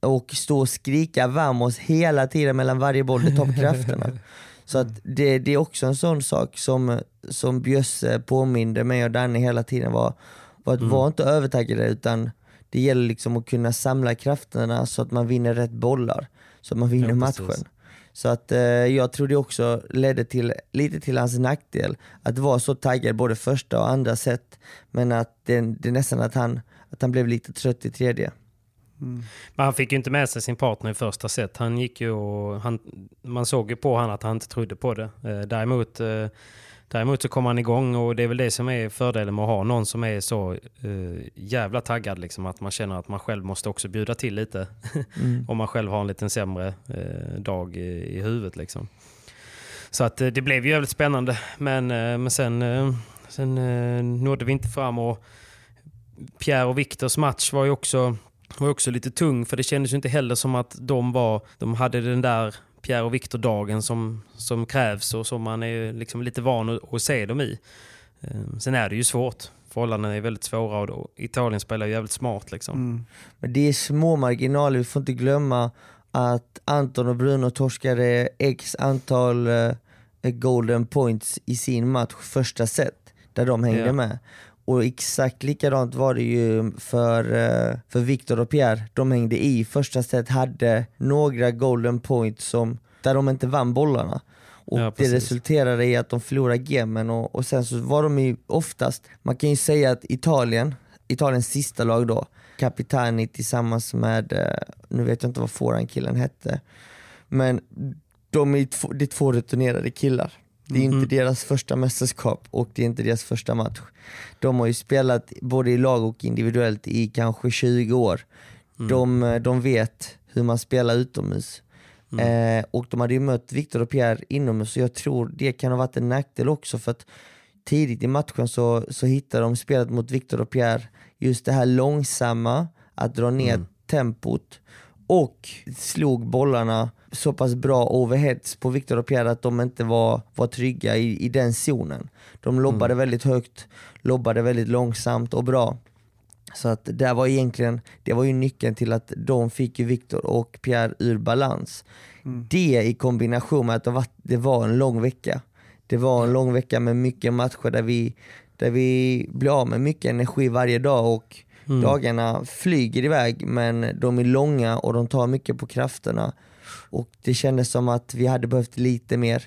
och stå och skrika vamos hela tiden mellan varje boll, det tar på krafterna. Så att det, det är också en sån sak som, som Bjösse påminde mig och Danne hela tiden var, var att vara inte övertaggade utan det gäller liksom att kunna samla krafterna så att man vinner rätt bollar. Så att man vinner Ja, matchen. Så att eh, jag tror det också ledde till, lite till hans nackdel, att vara så taggad både första och andra set, men att det, det är nästan att han, att han blev lite trött i tredje. Men han fick ju inte med sig sin partner i första set. Han gick ju och han, man såg ju på honom att han inte trodde på det. Eh, däremot, eh, däremot så kom han igång och det är väl det som är fördelen med att ha någon som är så eh, jävla taggad. Liksom, att man känner att man själv måste också bjuda till lite. Om man själv har en liten sämre eh, dag i, i huvudet. Liksom. Så att eh, det blev ju jävligt spännande. Men, men sen, sen nådde vi inte fram. och Pierre och Viktors match var ju också, var också lite tung för det kändes ju inte heller som att de, var, de hade den där Pierre och Viktor-dagen som, som krävs och som man är liksom lite van att, att se dem i. Eh, Sen är det ju svårt. Förhållandena är väldigt svåra och då, Italien spelar ju jävligt smart. Liksom. Men det är små marginaler, vi får inte glömma att Anton och Bruno torskade x antal eh, golden points i sin match första set, där de hängde Ja. med. Och exakt likadant var det ju för, eh, för Victor och Pierre. De hängde i första set, hade några golden points som, där de inte vann bollarna. Och Ja, det resulterade i att de förlorade gamen och, och sen så var de ju oftast, man kan ju säga att Italien, Italiens sista lag då, Capitani tillsammans med, eh, nu vet jag inte vad forehandkillen hette, men de är två, det är två returnerade killar. Det är inte deras första mästerskap och det är inte deras första match. De har ju spelat både i lag och individuellt i kanske 20 år. De, eh, de vet hur man spelar utomhus. Eh, och de hade ju mött Victor och Pierre inomhus så jag tror det kan ha varit en nackdel också för att tidigt i matchen så, så hittade de spelet mot Victor och Pierre just det här långsamma, att dra ner tempot och slog bollarna så pass bra overheads på Victor och Pierre att de inte var, var trygga i, i den zonen. De lobbade väldigt högt, lobbade väldigt långsamt och bra. Så att det var egentligen, det var ju nyckeln till att de fick Victor och Pierre ur balans. Det i kombination med att det var, det var en lång vecka. Det var en lång vecka med mycket matcher där vi, där vi blir av med mycket energi varje dag och dagarna flyger iväg men de är långa och de tar mycket på krafterna. Och det kändes som att vi hade behövt lite mer,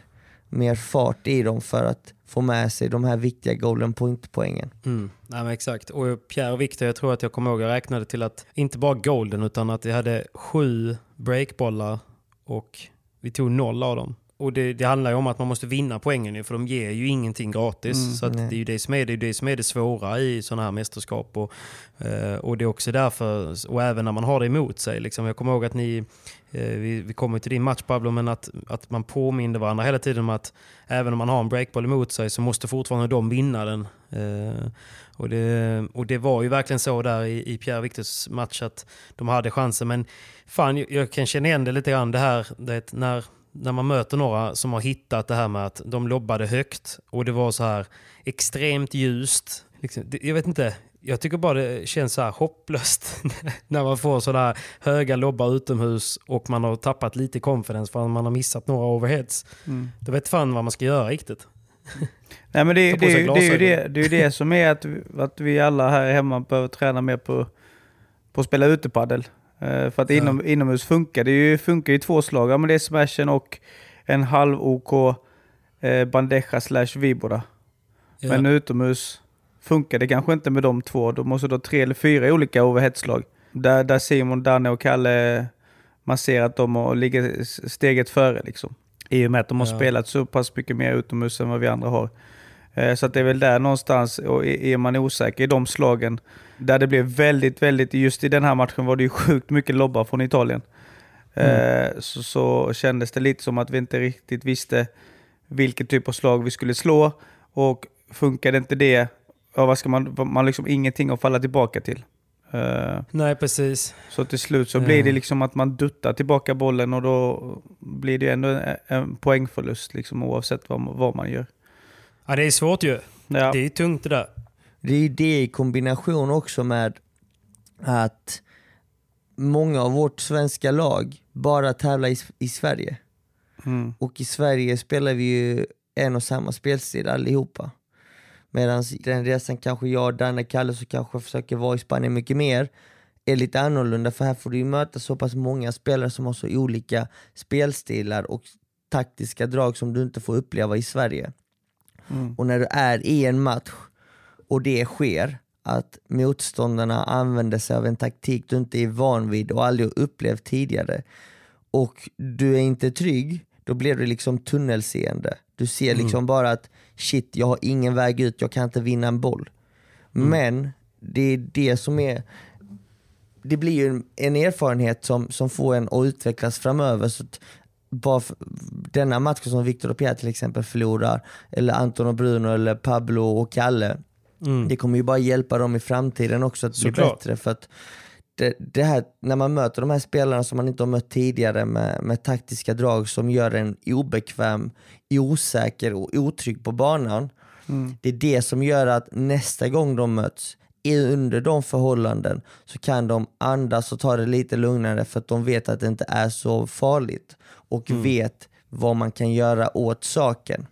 mer fart i dem för att få med sig de här viktiga golden point-poängen. Mm. Ja, men exakt. Och Pierre och Victor, jag tror att jag kommer ihåg, jag räknade till att inte bara golden utan att vi hade sju breakbollar och vi tog noll av dem. Och det, det handlar ju om att man måste vinna poängen ju, för de ger ju ingenting gratis. så att det är ju det som är det, är det som är det svåra i sådana här mästerskap. Och, eh, och det är också därför, och även när man har det emot sig. Liksom, jag kommer ihåg att ni, eh, vi, vi kommer till din match Pablo, men att, att man påminner varandra hela tiden om att även om man har en breakboll emot sig så måste fortfarande de vinna den. Eh, och, det, och det var ju verkligen så där i, i Pierre Victors match att de hade chansen. Men fan, jag, jag kan känna igen det lite grann det här det, när, när man möter några som har hittat det här med att de lobbade högt och det var så här extremt ljust. Liksom, jag vet inte, jag tycker bara det känns så här hopplöst när man får sådana här höga lobbar utomhus och man har tappat lite confidence för att man har missat några overheads. Då vet fan vad man ska göra riktigt. Nej men det, det, det, det, är ju det, det är det som är att, att vi alla här hemma behöver träna mer på, på att spela utepaddel. Eh, för att inom, inomhus funkar det ju, funkar ju två slag. Ja, men det är smashen och en halv OK eh, bandeja slash vibora. Ja. Men utomhus funkar det kanske inte med de två. Då måste du ha tre eller fyra olika overheadslag. Där, där Simon, Danne och Kalle, man ser att de har- ligger steget före. Liksom. I och med att de har Ja. spelat så pass mycket mer utomhus än vad vi andra har. Eh, Så att det är väl där någonstans, och är är man osäker i de slagen, där det blev väldigt, väldigt, just i den här matchen var det ju sjukt mycket lobbar från Italien. Eh, Så, så kändes det lite som att vi inte riktigt visste vilket typ av slag vi skulle slå. Och funkade inte det, ja, vad ska man, man har liksom ingenting att falla tillbaka till. Eh, Nej, precis. Så till slut så Ja. blir det liksom att man duttar tillbaka bollen och då blir det ändå en, en poängförlust liksom, oavsett vad, vad man gör. Ja, det är svårt ju. Ja. Det är tungt det där. Det är ju det i kombination också med att många av vårt svenska lag bara tävlar i, i Sverige. Mm. Och i Sverige spelar vi ju en och samma spelstil allihopa. Medan den resan kanske jag, Danne, Kalle som kanske försöker vara i Spanien mycket mer är lite annorlunda för här får du ju möta så pass många spelare som har så olika spelstilar och taktiska drag som du inte får uppleva i Sverige. Och när du är i en match och det sker, att motståndarna använder sig av en taktik du inte är van vid och aldrig upplevt tidigare och du är inte trygg, då blir du liksom tunnelseende. Du ser Mm. liksom bara att shit, jag har ingen väg ut, jag kan inte vinna en boll. Mm. Men det är det som är det blir ju en, en erfarenhet som, som får en att utvecklas framöver. Så bara denna matchen som Victor och Pierre till exempel förlorar, eller Anton och Bruno, eller Pablo och Kalle, det kommer ju bara hjälpa dem i framtiden också att bli Mm. Såklart. bättre. För att det, det här, när man möter de här spelarna som man inte har mött tidigare med, med taktiska drag som gör en obekväm, osäker och otrygg på banan. Det är det som gör att nästa gång de möts, under de förhållanden, så kan de andas och ta det lite lugnare för att de vet att det inte är så farligt och vet vad man kan göra åt saken.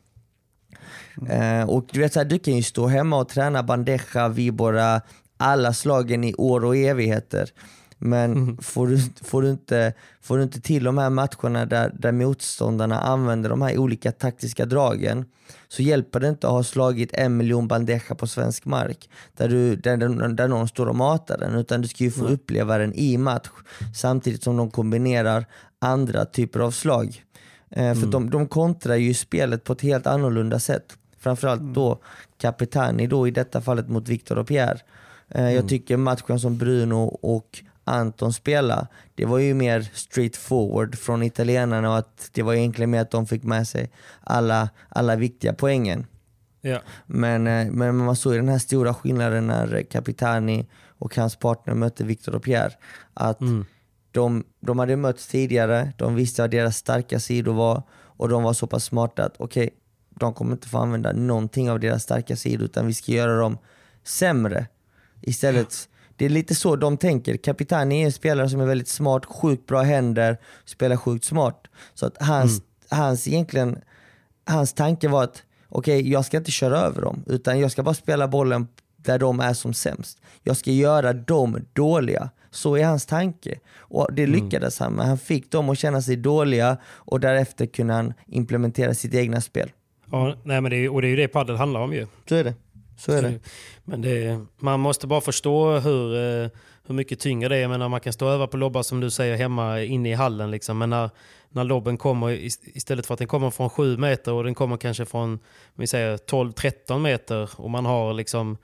Eh, och du vet så här, du kan ju stå hemma och träna bandeja, vibora, alla slagen i år och evigheter. Men får, du, får, du inte, får du inte till de här matcherna där, där motståndarna använder de här olika taktiska dragen så hjälper det inte att ha slagit en miljon bandeja på svensk mark där, du, där, där, någon står och matar den utan du ska ju få uppleva den i match samtidigt som de kombinerar andra typer av slag. Eh, för de, de kontrar ju spelet på ett helt annorlunda sätt. Framförallt då Capitani då i detta fallet mot Victor och Pierre. Eh, Jag tycker matchen som Bruno och Anton spelade, det var ju mer straightforward från italienarna och att det var egentligen mer att de fick med sig alla, alla viktiga poängen. Ja. Men, eh, men man såg ju den här stora skillnaden när Capitani och hans partner mötte Victor och Pierre. Att de, de hade mötts tidigare, de visste vad deras starka sidor var och de var så pass smarta att okej, de kommer inte få använda någonting av deras starka sidor utan vi ska göra dem sämre. Istället, det är lite så de tänker. Capitani är en spelare som är väldigt smart, sjukt bra händer, spelar sjukt smart. Så att hans, hans egentligen, hans tanke var att okej, jag ska inte köra över dem, utan jag ska bara spela bollen där de är som sämst. Jag ska göra dem dåliga. Så är hans tanke. Och det lyckades han med. Han fick dem att känna sig dåliga och därefter kunde han implementera sitt egna spel. Ja, nej, men det är, och det är ju det padel handlar om ju. Så är det. Så är det. Men det, man måste bara förstå hur, eh, hur mycket tyngre det är. Jag menar, man kan stå över på lobbar som du säger hemma inne i hallen. Liksom. Men när, när lobben kommer, ist- istället för att den kommer från 7 meter och den kommer kanske från om vi säger 12-13 meter och man har liksom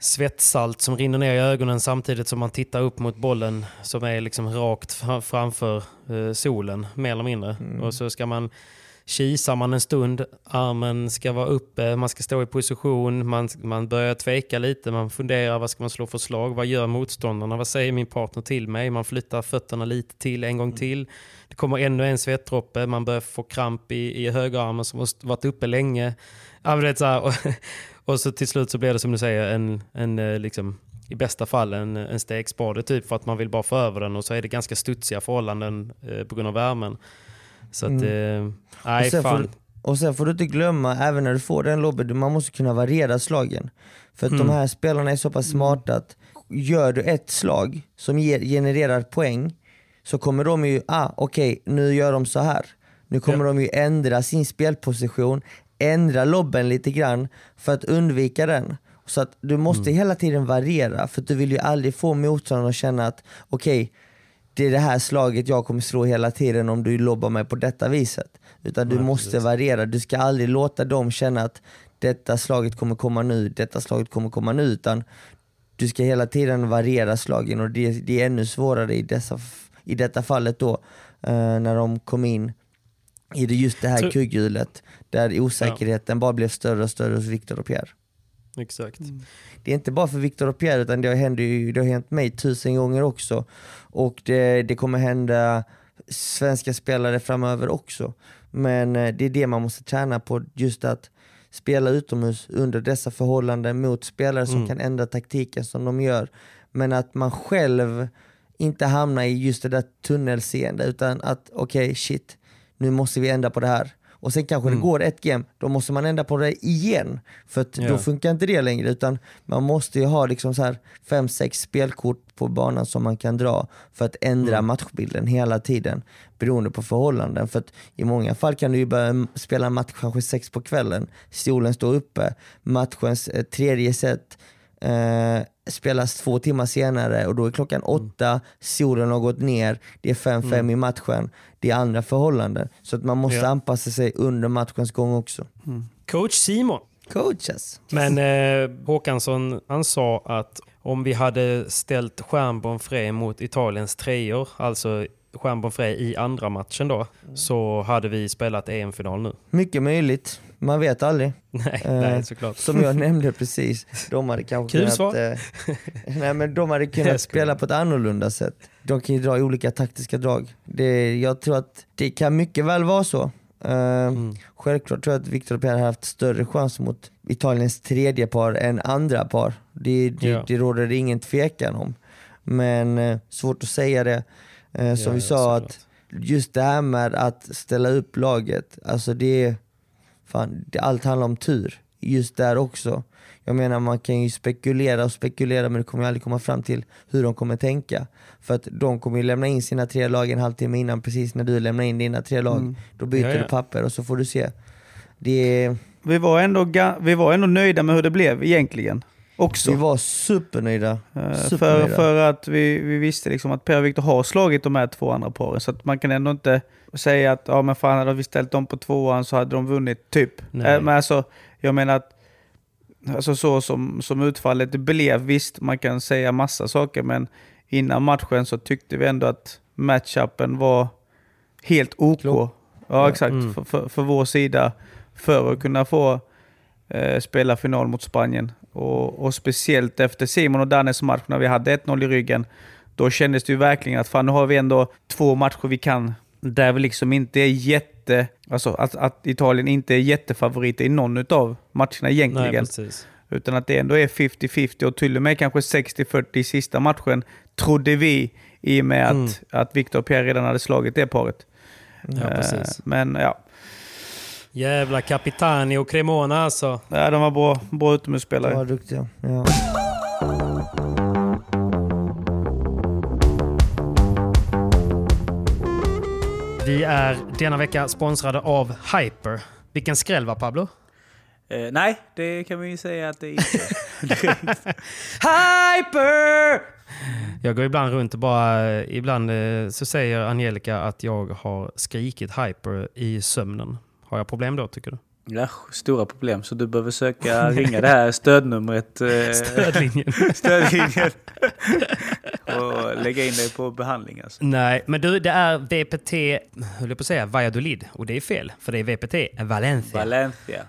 svettsalt som rinner ner i ögonen samtidigt som man tittar upp mot bollen som är liksom rakt fra- framför eh, solen, mer eller mindre. Och så ska man kisar man en stund, armen ska vara uppe, man ska stå i position, man, man börjar tveka lite, man funderar vad ska man slå för slag, vad gör motståndarna, vad säger min partner till mig, man flyttar fötterna lite till, en gång till. Det kommer ännu en svettdroppe, man börjar få kramp i, i högerarmen som har varit uppe länge. Ja, och, och så till slut så blir det som du säger en, en eh, liksom, i bästa fall en, en stegspade typ för att man vill bara få över den och så är det ganska studsiga förhållanden eh, på grund av värmen. Så att, eh, Och nej sen, får fan. du, och sen får du inte glömma, även när du får den lobben, man måste kunna variera slagen. För att Mm. de här spelarna är så pass smarta att gör du ett slag som ger, genererar poäng så kommer de ju, ah okej nu gör de så här. Nu kommer de ju ändra sin spelposition, ändra lobben lite grann för att undvika den. Så att du måste hela tiden variera för att du vill ju aldrig få motståndaren att känna att okej, det är det här slaget jag kommer slå hela tiden om du lobbar mig på detta viset. Utan du måste variera, du ska aldrig låta dem känna att detta slaget kommer komma nu, detta slaget kommer komma nu. Utan du ska hela tiden variera slagen och det, det är ännu svårare i, dessa, i detta fallet då eh, när de kom in i det, just det här Tror- kugghjulet där osäkerheten bara blev större och större hos Viktor och Pierre. Exakt. Det är inte bara för Viktor och Pierre utan det har, hänt, det har hänt mig tusen gånger också. Och det, det kommer hända svenska spelare framöver också. Men eh, det är det man måste träna på, just att spela utomhus under dessa förhållanden mot spelare som kan ändra taktiken som de gör. Men att man själv inte hamnar i just det där tunnelseende utan att okej shit, nu måste vi ändra på det här. Och sen kanske det går ett game, då måste man ändra på det igen. För Ja. då funkar inte det längre utan man måste ju ha liksom så här fem, sex spelkort på banan som man kan dra för att ändra matchbilden hela tiden beroende på förhållanden. För att i många fall kan du ju börja spela match kanske sex på kvällen, solen står uppe, matchens eh, tredje set eh, spelas två timmar senare och då är klockan åtta, solen har gått ner, det är 5-5 i matchen, det är andra förhållanden. Så att man måste Ja. anpassa sig under matchens gång också. Coach Simon. Coaches. Men eh, Håkansson han sa att om vi hade ställt Stjärnborn Frej mot Italiens treor, alltså Stjärnborn Frej i andra matchen då, så hade vi spelat EM-final nu. Mycket möjligt, man vet aldrig. Nej, Eh, nej såklart. Som jag nämnde precis, de hade kanske Kul kunnat, svar. eh, nej, men de hade kunnat spela på ett annorlunda sätt. De kan ju dra olika taktiska drag. Det, jag tror att det kan mycket väl vara så. Eh, Mm. Självklart tror jag att Victor Pierre har haft större chans mot Italiens tredje par än andra par. Det, det, Ja. det råder det ingen tvekan om. Men eh, svårt att säga det. Eh, som vi sa, att just det här med att ställa upp laget, alltså det fan, det, allt handlar om tur. Just där också. Jag menar man kan ju spekulera och spekulera men det kommer ju aldrig komma fram till hur de kommer tänka. För att de kommer ju lämna in sina tre lag en halvtimme innan precis när du lämnar in dina tre lag. Då byter Mm. Ja, ja. du papper och så får du se. Det Vi var, ändå, ga- vi var ändå nöjda med hur det blev egentligen. Också. vi var supernöjda. Eh, För, supernöjda. för att vi, vi visste liksom att Per och Viktor har slagit de här två andra paren. Så att man kan ändå inte säga att ja, men fan, hade vi ställt dem på tvåan så hade de vunnit, typ. Nej. Eh, Men alltså, jag menar att alltså så som, som utfallet blev, visst man kan säga massa saker, men innan matchen så tyckte vi ändå att matchupen var helt OK. Klopp. Ja, exakt. Mm. För, för, för vår sida. För att kunna få eh, spela final mot Spanien. Och, och speciellt efter Simon och Dannes match när vi hade 1-0 i ryggen. Då kändes det ju verkligen att fan nu har vi ändå två matcher vi kan. Där vi liksom inte är jätte... Alltså att, att Italien inte är jättefavoriter i någon av matcherna Nej, egentligen. precis. Utan att det ändå är 50-50 och till och med kanske 60-40 i sista matchen. Trodde vi i och med att, Mm. att Victor och Pierre redan hade slagit det paret. Ja, Eh, precis. Men ja, Jävla Capitani och Cremona alltså. Ja, de var bra, bra De utomhusspelare. var duktiga. Ja. Vi är denna vecka sponsrade av Hyper. Vilken skräll va Pablo? Eh, nej, det kan vi ju säga att det inte Hyper! Jag går ibland runt och bara, ibland eh, så säger Angelica att jag har skrikit hyper i sömnen. Har jag problem då tycker du? Ja, stora problem. Så du behöver söka ringa det här stödnumret. Eh, Stödlinjen. stödlinjen. och lägga in dig på behandling alltså. Nej, men du, det är VPT, höll jag på att säga, Valladolid. Och det är fel, för det är VPT Valencia. Valencia.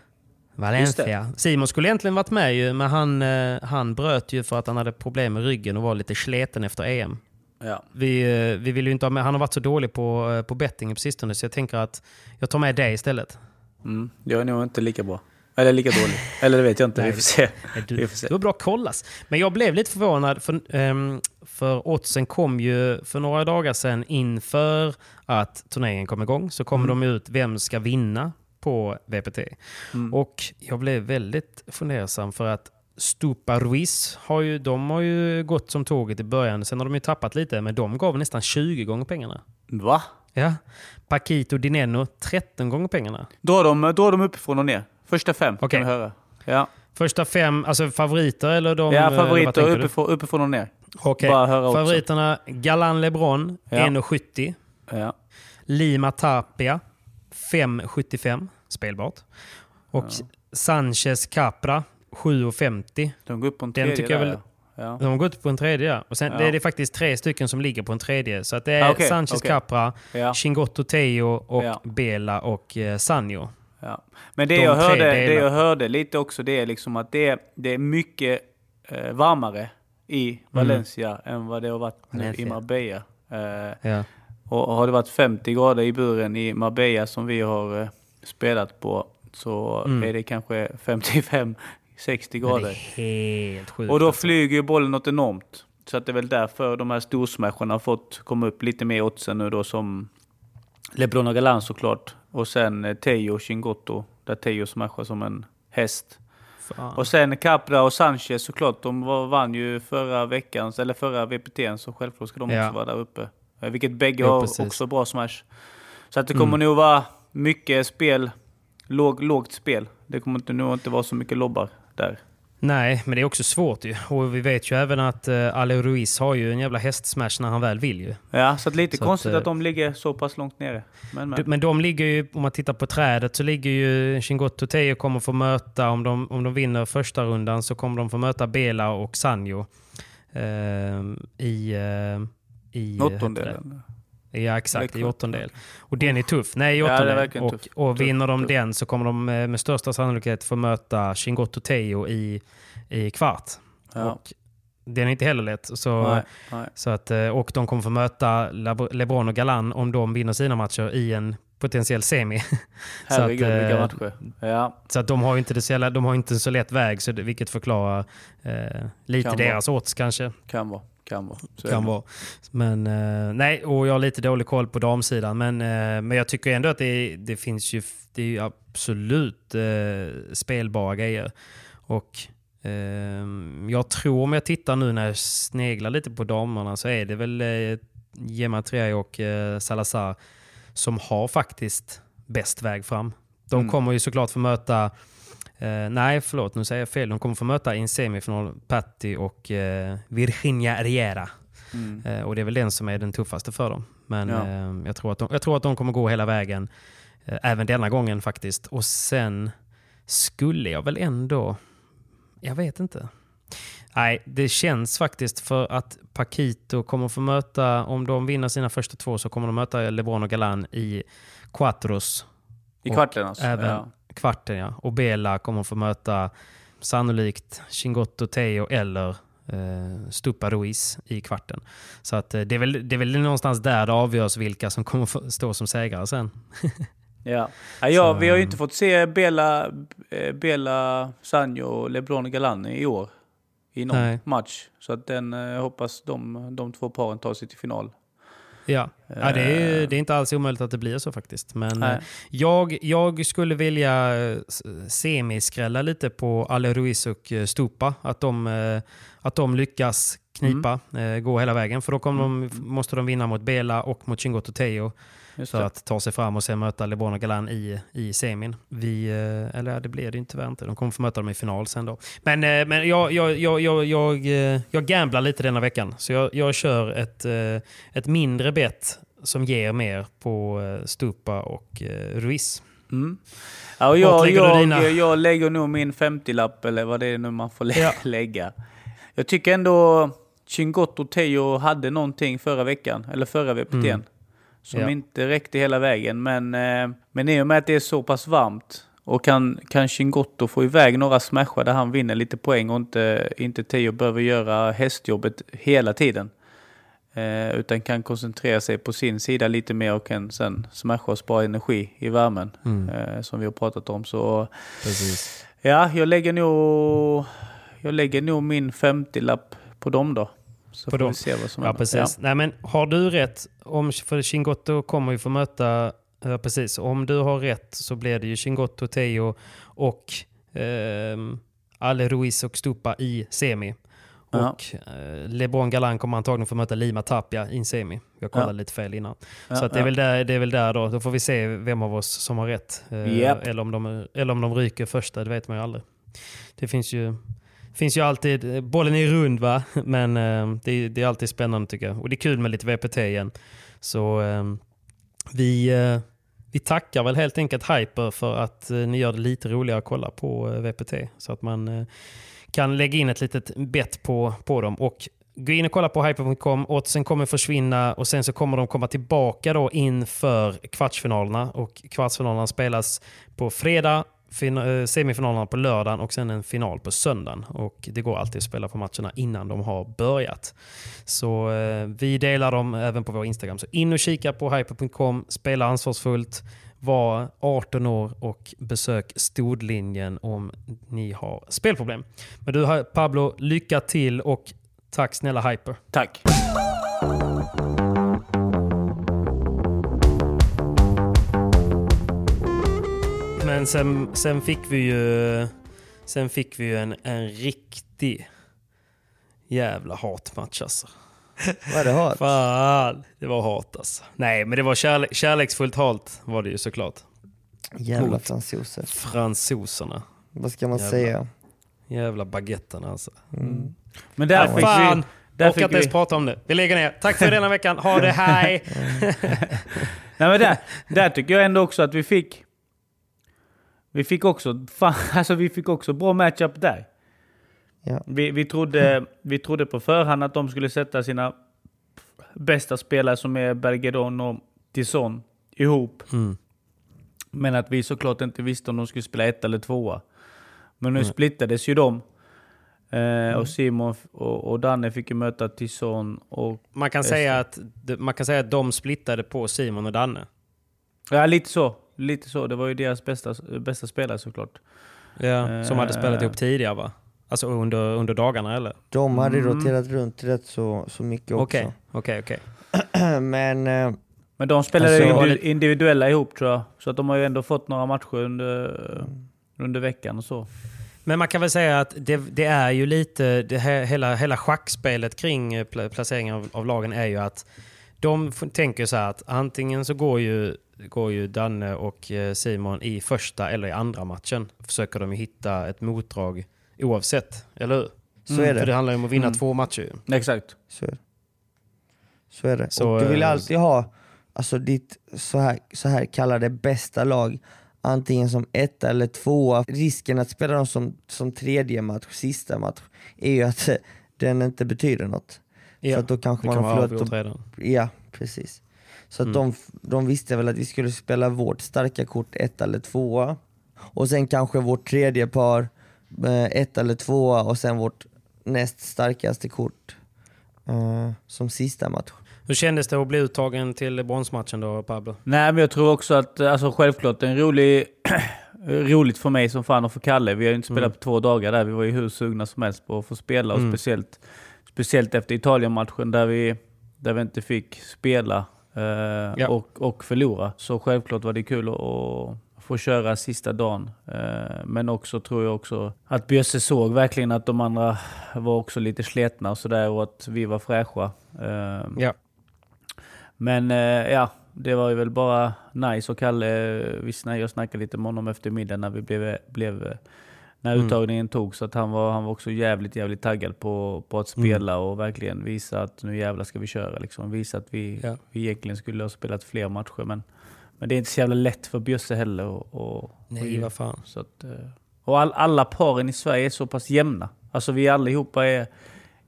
Valencia. Simon skulle egentligen varit med ju, men han, eh, han bröt ju för att han hade problem med ryggen och var lite sleten efter EM. Ja. Vi, eh, vi vill inte ha med, han har varit så dålig på, på bettingen på sistone, så jag tänker att jag tar med dig istället. Mm. Jag är nog inte lika bra. Eller lika dålig. Eller det vet jag inte. Nej, vi får se. Du, Vi får se. du har bra kollas. Men jag blev lite förvånad, för, ehm, för oddsen kom ju för några dagar sedan inför att turneringen kom igång. Så kom de ut, vem ska vinna på VPT? Och jag blev väldigt fundersam för att Stupa Ruiz, har ju, de har ju gått som tåget i början. Sen har de ju tappat lite, men de gav nästan 20 gånger pengarna. Va? Ja. Paquito Dineno 13 gånger pengarna. Dra dem, dra dem uppifrån och ner. Första fem Okej. kan vi höra. Ja, Första fem, alltså favoriter eller de... ja eh, favoriter uppifrån, uppifrån och ner. Okej. Bara höra också. Favoriterna Galan LeBron Ja. 1,70. Ja. Lima Tapia 5,75 spelbart. Och Sanchez Capra 7,50. De går upp på en Den tredje tycker jag där, väl- ja. Ja. De har gått upp på en tredje. Och sen, ja. Det är det faktiskt tre stycken som ligger på en tredje. Så det är ah, okay, Sanchez okay. Capra, ja. Teo, och ja. Bela och eh, Sanjo. Ja. Men det, jag hörde, det jag hörde lite också det är liksom att det, det är mycket eh, varmare i mm. Valencia mm. än vad det har varit nu i Marbella. Eh, och har det varit 50 grader i buren i Marbella som vi har eh, spelat på så mm. är det kanske 55 60 grader. Det är helt sjukt. Och då alltså. flyger ju bollen något enormt. Så att det är väl därför de här storsmasharna har fått komma upp lite mer oddsen nu då som LeBron och Galan såklart. Och sen eh, Teo Chingotto, där Teo smashar som en häst. Fan. Och sen Capra och Sanchez såklart. De vann ju förra veckans, eller förra VPT'n, så självklart ska de ja. också vara där uppe. Eh, vilket bägge ja, har också bra smash. Så att det mm. kommer mm. nog vara mycket spel, låg, lågt spel. Det kommer inte, nog inte vara så mycket lobbar där. Nej, men det är också svårt ju. Och vi vet ju även att uh, Ale Ruiz har ju en jävla hästsmash när han väl vill ju. Ja, så lite Så konstigt att, att, eh, de ligger så pass långt nere. Men, men. Men de ligger ju, om man tittar på trädet, så ligger ju Chingotto Teo kommer få möta, om de, om de vinner första rundan så kommer de få möta Bela och Sanjo. eh, I... eh, i Åttondelen. Ja, exakt. I åttondel. Och den är tuff. Nej, i Ja, åttondel. verkligen och, och Tuff, vinner de tuff. den så kommer de med, med största sannolikhet få möta Chingotto Teo i, i kvart. Ja. Och den är inte heller lätt. Så, Nej, nej. så att, eh, och de kommer få möta LeBron och Galan om de vinner sina matcher i en potentiell semi. Herregud vilka eh, matcher. Ja, Så att de har ju inte, det så, jävla- de har inte en så lätt väg, så det, vilket förklarar eh, lite Kan deras odds kanske. kan vara. Kan vara. Så Kan vara. Men eh, nej, och jag har lite dålig koll på damsidan. Men, eh, men jag tycker ändå att det, det finns ju, det är ju absolut eh, spelbara grejer. Och eh, jag tror om jag tittar nu när jag sneglar lite på damerna så är det väl eh, Gemma Triay och eh, Salazar som har faktiskt bäst väg fram. De Mm. kommer ju såklart få möta Eh, nej, förlåt, nu säger jag fel. De kommer få möta i en semifinal Patti och eh, Virginia Riera. Mm. Eh, och det är väl den som är den tuffaste för dem. Men Ja. eh, jag, tror att de, jag tror att de kommer gå hela vägen. Eh, även denna gången faktiskt. Och sen skulle jag väl ändå... Jag vet inte. Nej, det känns faktiskt för att Paquito kommer få möta, om de vinner sina första två så kommer de möta LeBron och Galan i Quattros. I kvarten alltså? Även Ja. Kvarten ja. Och Bela kommer få möta sannolikt Chingotto Teo eller eh, Stupa Ruiz i kvarten. Så att, eh, det, är väl, det är väl någonstans där det avgörs vilka som kommer stå som segrare sen. Ja. Ja, ja, Så, vi har ju inte fått se Bela, eh, Bela Sanjo och LeBron och Galan i år. I någon Nej. match. Så att den, eh, hoppas de, de två paren tar sig till final. Ja, ja det, är, det är inte alls omöjligt att det blir så faktiskt. Men Nej. eh, jag, jag skulle vilja eh, semiskrälla lite på Ale Ruiz och eh, Stupa. Att de, eh, att de lyckas knipa, eh, gå hela vägen. För då kommer de, måste de vinna mot Bela och mot Chingotto Teo Just för det. att ta sig fram och sen möta LeBron och Galan i, i semin. Vi, eh, eller det blir det ju tyvärr inte. De kommer få möta dem i final sen då. Men, eh, men jag, jag, jag, jag, jag, eh, jag gamblar lite denna veckan. Så jag, jag kör ett, ett mindre bett som ger mer på Stupa och Ruiz. Mm. Ja, och jag, lägger jag, dina? jag lägger nog min 50-lapp, eller vad det är nu man får lä- Ja. lägga. Jag tycker ändå Chingotto Teo hade någonting förra veckan, eller förra VPT'n. Mm. Som Ja. inte räckte hela vägen. Men, eh, men i och med att det är så pass varmt och kan, kan Chingotto få iväg några smashar där han vinner lite poäng och inte, inte Teo behöver göra hästjobbet hela tiden. Eh, utan kan koncentrera sig på sin sida lite mer och kan sen smasha och spara energi i värmen. Mm. Eh, som vi har pratat om. Så Precis. ja, jag lägger nog, jag lägger nog min 50-lapp på dem då. Så får dem. vi se vad som Ja, händer. precis. Nej, men har du rätt, om, för Chingotto kommer ju få möta, ja, precis, om du har rätt så blir det ju Chingotto, Teo och ehm, Ale Ruiz och Stupa i semi. Ja. Och eh, LeBron Galan kommer antagligen få möta Lima Tapia i en semi. Jag kollade Ja. lite fel innan. Ja, så det, är ja. väl där, det är väl där då. Då får vi se vem av oss som har rätt. Eh, Japp. eller, om de, eller om de ryker första, det vet man ju aldrig. Det finns ju, finns ju alltid, eh, bollen är rund va, men eh, det, är- det är alltid spännande tycker jag. Och det är kul med lite VPT igen. Så eh, vi, eh, vi tackar väl helt enkelt Hyper för att eh, ni gör det lite roligare att kolla på eh, VPT. Så att man eh, kan lägga in ett litet bett på, på dem. Och gå in och kolla på hyper.com. Oddsen kommer försvinna och sen så kommer de komma tillbaka då inför kvartsfinalerna. Och kvartsfinalerna spelas på fredag, Eh, semifinalerna på lördagen och sen en final på söndagen. Och det går alltid att spela på matcherna innan de har börjat. Så eh, vi delar dem även på vår Instagram. Så in och kika på hyper.com, spela ansvarsfullt, var 18 år och besök Stodlinjen om ni har spelproblem. Men du Pablo, lycka till och tack snälla Hyper. Tack. Men sen, sen fick vi ju, sen fick vi ju en, en riktig jävla hatmatch alltså. Var det hat? Fan, det var hat alltså. Nej, men det var kärle kärleksfullt hat var det ju såklart. Jävla Mot fransoser. fransoserna. Vad ska man Jävla. säga? Jävla baguetten alltså. Men där Nej, fick fan! vi... Där Orkar inte ens vi prata om det. Vi lägger ner. Tack för denna veckan. Ha det, hej! nej, men där, där tycker jag ändå också att vi fick... Vi fick också, fan, alltså vi fick också bra matchup där. Ja. Vi, vi, trodde, vi trodde på förhand att de skulle sätta sina bästa spelare som är Bergeron och Tison ihop. Mm. Men att vi såklart inte visste om de skulle spela ett eller tvåa. Men nu splittades ju de. Eh, Och Simon och, och Danne fick ju möta Tison och... Man kan, säga att, man kan säga att de splittade på Simon och Danne. Ja, lite så. Lite så. Det var ju deras bästa, bästa spelare såklart. Ja, som hade spelat Eh. ihop tidigare va? Alltså under, under dagarna eller? De hade Mm. roterat runt rätt så, så mycket också. Okej, okej, okej. Men eh, Men de spelade Alltså, ju var indi- det- individuella ihop tror jag. Så att de har ju ändå fått några matcher under, under veckan och så. Men man kan väl säga att det, det är ju lite, det här, hela, hela schackspelet kring eh, pla- placeringen av, av lagen är ju att de tänker så här att antingen så går ju, går ju Danne och eh, Simon i första eller i andra matchen. Försöker de ju hitta ett motdrag oavsett, eller hur? så Mm, är det. För det handlar ju om att vinna Mm. två matcher. Exakt. Så är det. Så är det. Så, och du vill eh, alltid ha alltså, ditt så här, så här kallade bästa lag antingen som ett eller tvåa. Risken att spela dem som, som tredje match, sista match, är ju att eh, den inte betyder något. Ja, För att då kanske det man kan har vara förlorat. avgjort redan. Ja, precis. Så att Mm. de, de visste väl att vi skulle spela vårt starka kort ett eller tvåa. Och sen kanske vårt tredje par eh, ett eller tvåa och sen vårt näst starkaste kort eh, som sista match. Hur kändes det att bli uttagen till bronsmatchen då Pablo? Nej, men jag tror också att, alltså självklart, en rolig... roligt för mig som fan och för Kalle. Vi har ju inte spelat Mm. på två dagar där. Vi var ju hur sugna som helst på att få spela. Och Mm. speciellt, speciellt efter Italien-matchen där vi, där vi inte fick spela eh, och, och förlora. Så självklart var det kul att, få köra sista dagen. Eh, men också tror jag också att Bjösse såg verkligen att de andra var också lite sletna och sådär och att vi var fräscha. Eh, Ja. men ja, det var ju väl bara nice och Kalle, vi jag snackade lite med honom efter middagen när vi blev, blev när Mm. uttagningen tog så att han var, han var också jävligt, jävligt taggad på, på att Mm. spela och verkligen visa att nu jävlar ska vi köra. Liksom. Visa att vi, Ja. vi egentligen skulle ha spelat fler matcher. Men, men det är inte så jävla lätt för Bjösse heller. Och, och, Nej, och, vad fan. Så att, eh, och all, alla paren i Sverige är så pass jämna. Alltså vi allihopa är,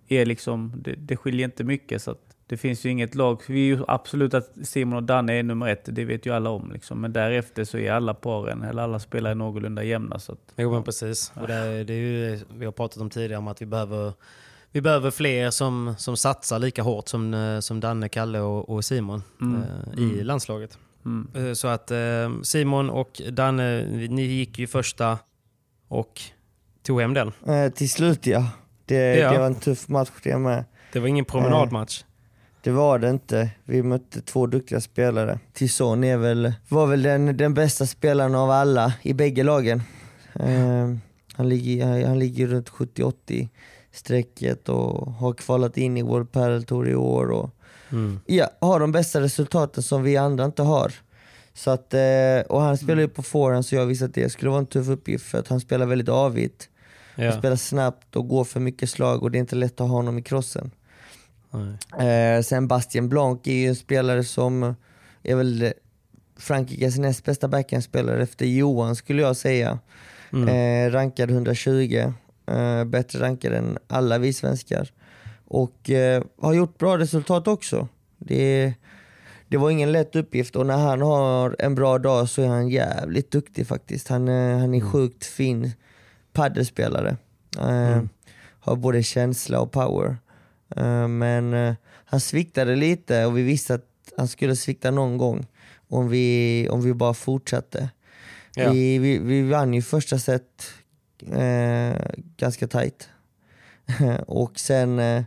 är liksom, det, det skiljer inte mycket. Så att det finns ju inget lag. Vi är ju absolut att Simon och Danne är nummer ett, det vet ju alla om. Liksom. Men därefter så är alla paren, eller alla spelare någorlunda jämna. Så att, Jo men precis. Och det, är- det är ju, vi har pratat om tidigare om att vi behöver, vi behöver fler som, som satsar lika hårt som, eh, som Danne, Kalle och, och Simon Mm. eh, i Mm. landslaget. mm. Eh, Så att eh, Simon och Danne, ni gick ju första och tog hem den. Eh, till slut ja. Det, Ja. det var en tuff match det med. Det var ingen promenadmatch. Det var det inte. Vi mötte två duktiga spelare. Tison är väl, var väl den, den bästa spelaren av alla i bägge lagen. Eh, han, ligger, han, han ligger runt 70-80 strecket och har kvalat in i World Padel Tour i år. Och, Mm. ja, har de bästa resultaten som vi andra inte har. Så att, eh, och han spelar ju på forehand så jag visste att det skulle vara en tuff uppgift för att han spelar väldigt avigt. Han Ja. spelar snabbt och går för mycket slag och det är inte lätt att ha honom i crossen. Eh, sen Bastien Blanc är ju en spelare som är väl Frankrikes näst bästa backhandspelare efter Johan skulle jag säga. Mm. Eh, rankad 120, eh, bättre rankad än alla vi svenskar. Och eh, har gjort bra resultat också. Det, det var ingen lätt uppgift och när han har en bra dag så är han jävligt duktig faktiskt. Han, eh, han är sjukt fin paddelspelare. Eh, Har både känsla och power. Eh, men eh, han sviktade lite och vi visste att han skulle svikta någon gång om vi, om vi bara fortsatte. Ja. Vi, vi, vi vann ju första set eh, ganska tight. och sen eh,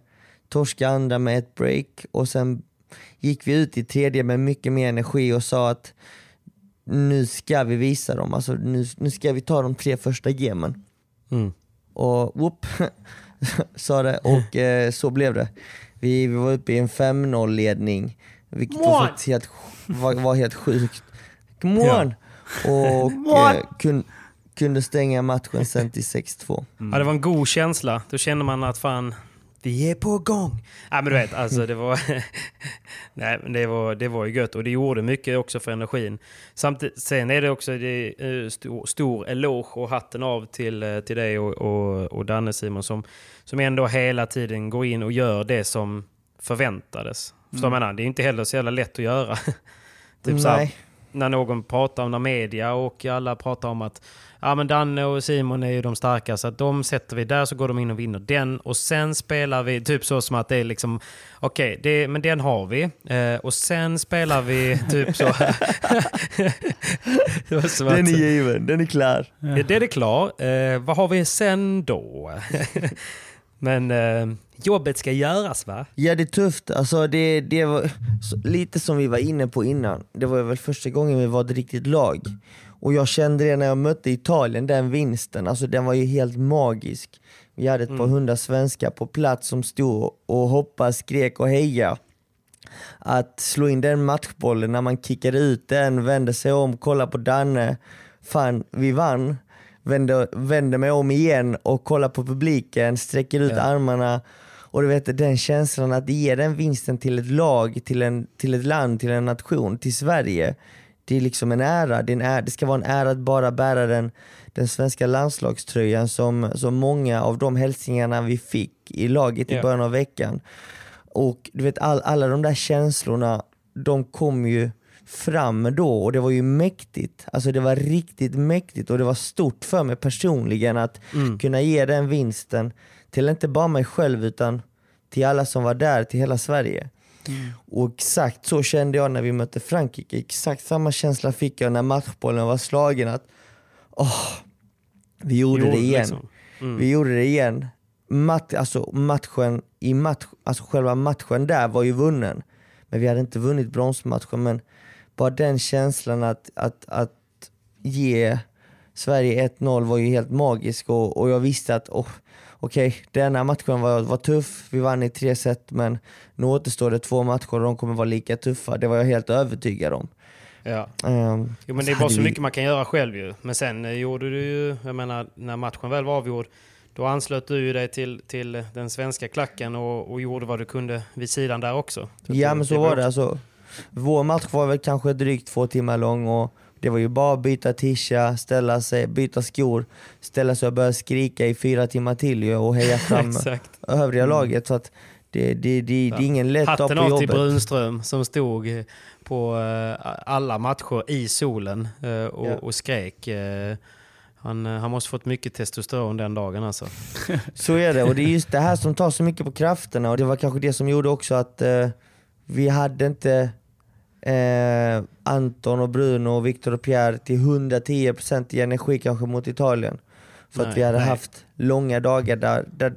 torska andra med ett break och sen gick vi ut i tredje med mycket mer energi och sa att nu ska vi visa dem, alltså nu, nu ska vi ta de tre första gemen. Mm. Och whoop, sa det och eh, så blev det. Vi, vi var uppe i en 5-0 ledning, vilket var, helt, var, var helt sjukt. Come on! Och eh, kun, kunde stänga matchen sen till 6-2. Ja, det var en god känsla. Då känner man att fan, vi är på gång. Ja, men du vet, alltså det var, nej, men det var, det var ju gött och det gjorde mycket också för energin. Samtidigt, sen är det också det är stor, stor eloge och hatten av till, eh, till dig och, och, och Danne Simon som, som ändå hela tiden går in och gör det som förväntades. Förstår mm. menar? Det är inte heller så jävla lätt att göra. typ så här, när någon pratar om när media och alla pratar om att ja, men Danne och Simon är ju de starka så att de sätter vi där så går de in och vinner den och sen spelar vi typ så som att det är liksom okej, okay, men den har vi eh, och sen spelar vi typ så. den är given, den är klar. Ja. Den är klar. Eh, vad har vi sen då? men eh, jobbet ska göras va? Ja det är tufft. Alltså, det, det var lite som vi var inne på innan. Det var väl första gången vi var ett riktigt lag. Och jag kände det när jag mötte Italien, den vinsten. Alltså den var ju helt magisk. Vi hade ett mm. par hundra svenskar på plats som stod och hoppade, skrek och hejade. Att slå in den matchbollen när man kickade ut den, vände sig om, kollade på Danne. Fan, vi vann. Vände, vände mig om igen och kollade på publiken, sträcker ut ja. armarna. Och du vet den känslan att ge den vinsten till ett lag, till, en, till ett land, till en nation, till Sverige det är liksom en ära. Det, en ära. det ska vara en ära att bara bära den, den svenska landslagströjan som, som många av de hälsningarna vi fick i laget i början av veckan. Och du vet all, alla de där känslorna, de kom ju fram då och det var ju mäktigt. Alltså det var riktigt mäktigt och det var stort för mig personligen att mm. kunna ge den vinsten till inte bara mig själv utan till alla som var där, till hela Sverige. Mm. Och exakt så kände jag när vi mötte Frankrike. Exakt samma känsla fick jag när matchbollen var slagen. Att oh, vi gjorde jo, det igen. Liksom. Mm. Vi gjorde det igen. Mat, alltså matchen i match, alltså själva matchen där var ju vunnen. Men vi hade inte vunnit bronsmatchen. Men bara den känslan att, att, att ge Sverige 1-0 var ju helt magisk och, och jag visste att oh, okej, okay, denna matchen var, var tuff, vi vann i tre set men nu återstår det två matcher och de kommer vara lika tuffa. Det var jag helt övertygad om. Ja. Um, jo, men det är bara så vi... mycket man kan göra själv ju. Men sen eh, gjorde du ju, jag menar när matchen väl var avgjord, då anslöt du ju dig till, till den svenska klacken och, och gjorde vad du kunde vid sidan där också. Ja men så var det. Alltså, vår match var väl kanske drygt två timmar lång och det var ju bara att byta tisha, ställa sig, byta skor, ställa sig och börja skrika i fyra timmar till och heja fram övriga mm. laget. Så att det, det, det, det är ingen lätt dag på jobbet. Hatten av till Brunström som stod på eh, alla matcher i solen eh, och, ja. och skrek. Eh, han, han måste fått mycket testosteron den dagen alltså. Så är det, och det är just det här som tar så mycket på krafterna och det var kanske det som gjorde också att vi hade inte eh, Anton och Bruno och Victor och Pierre till 110% i energi kanske mot Italien. För nej, att vi hade nej. haft långa dagar där, där,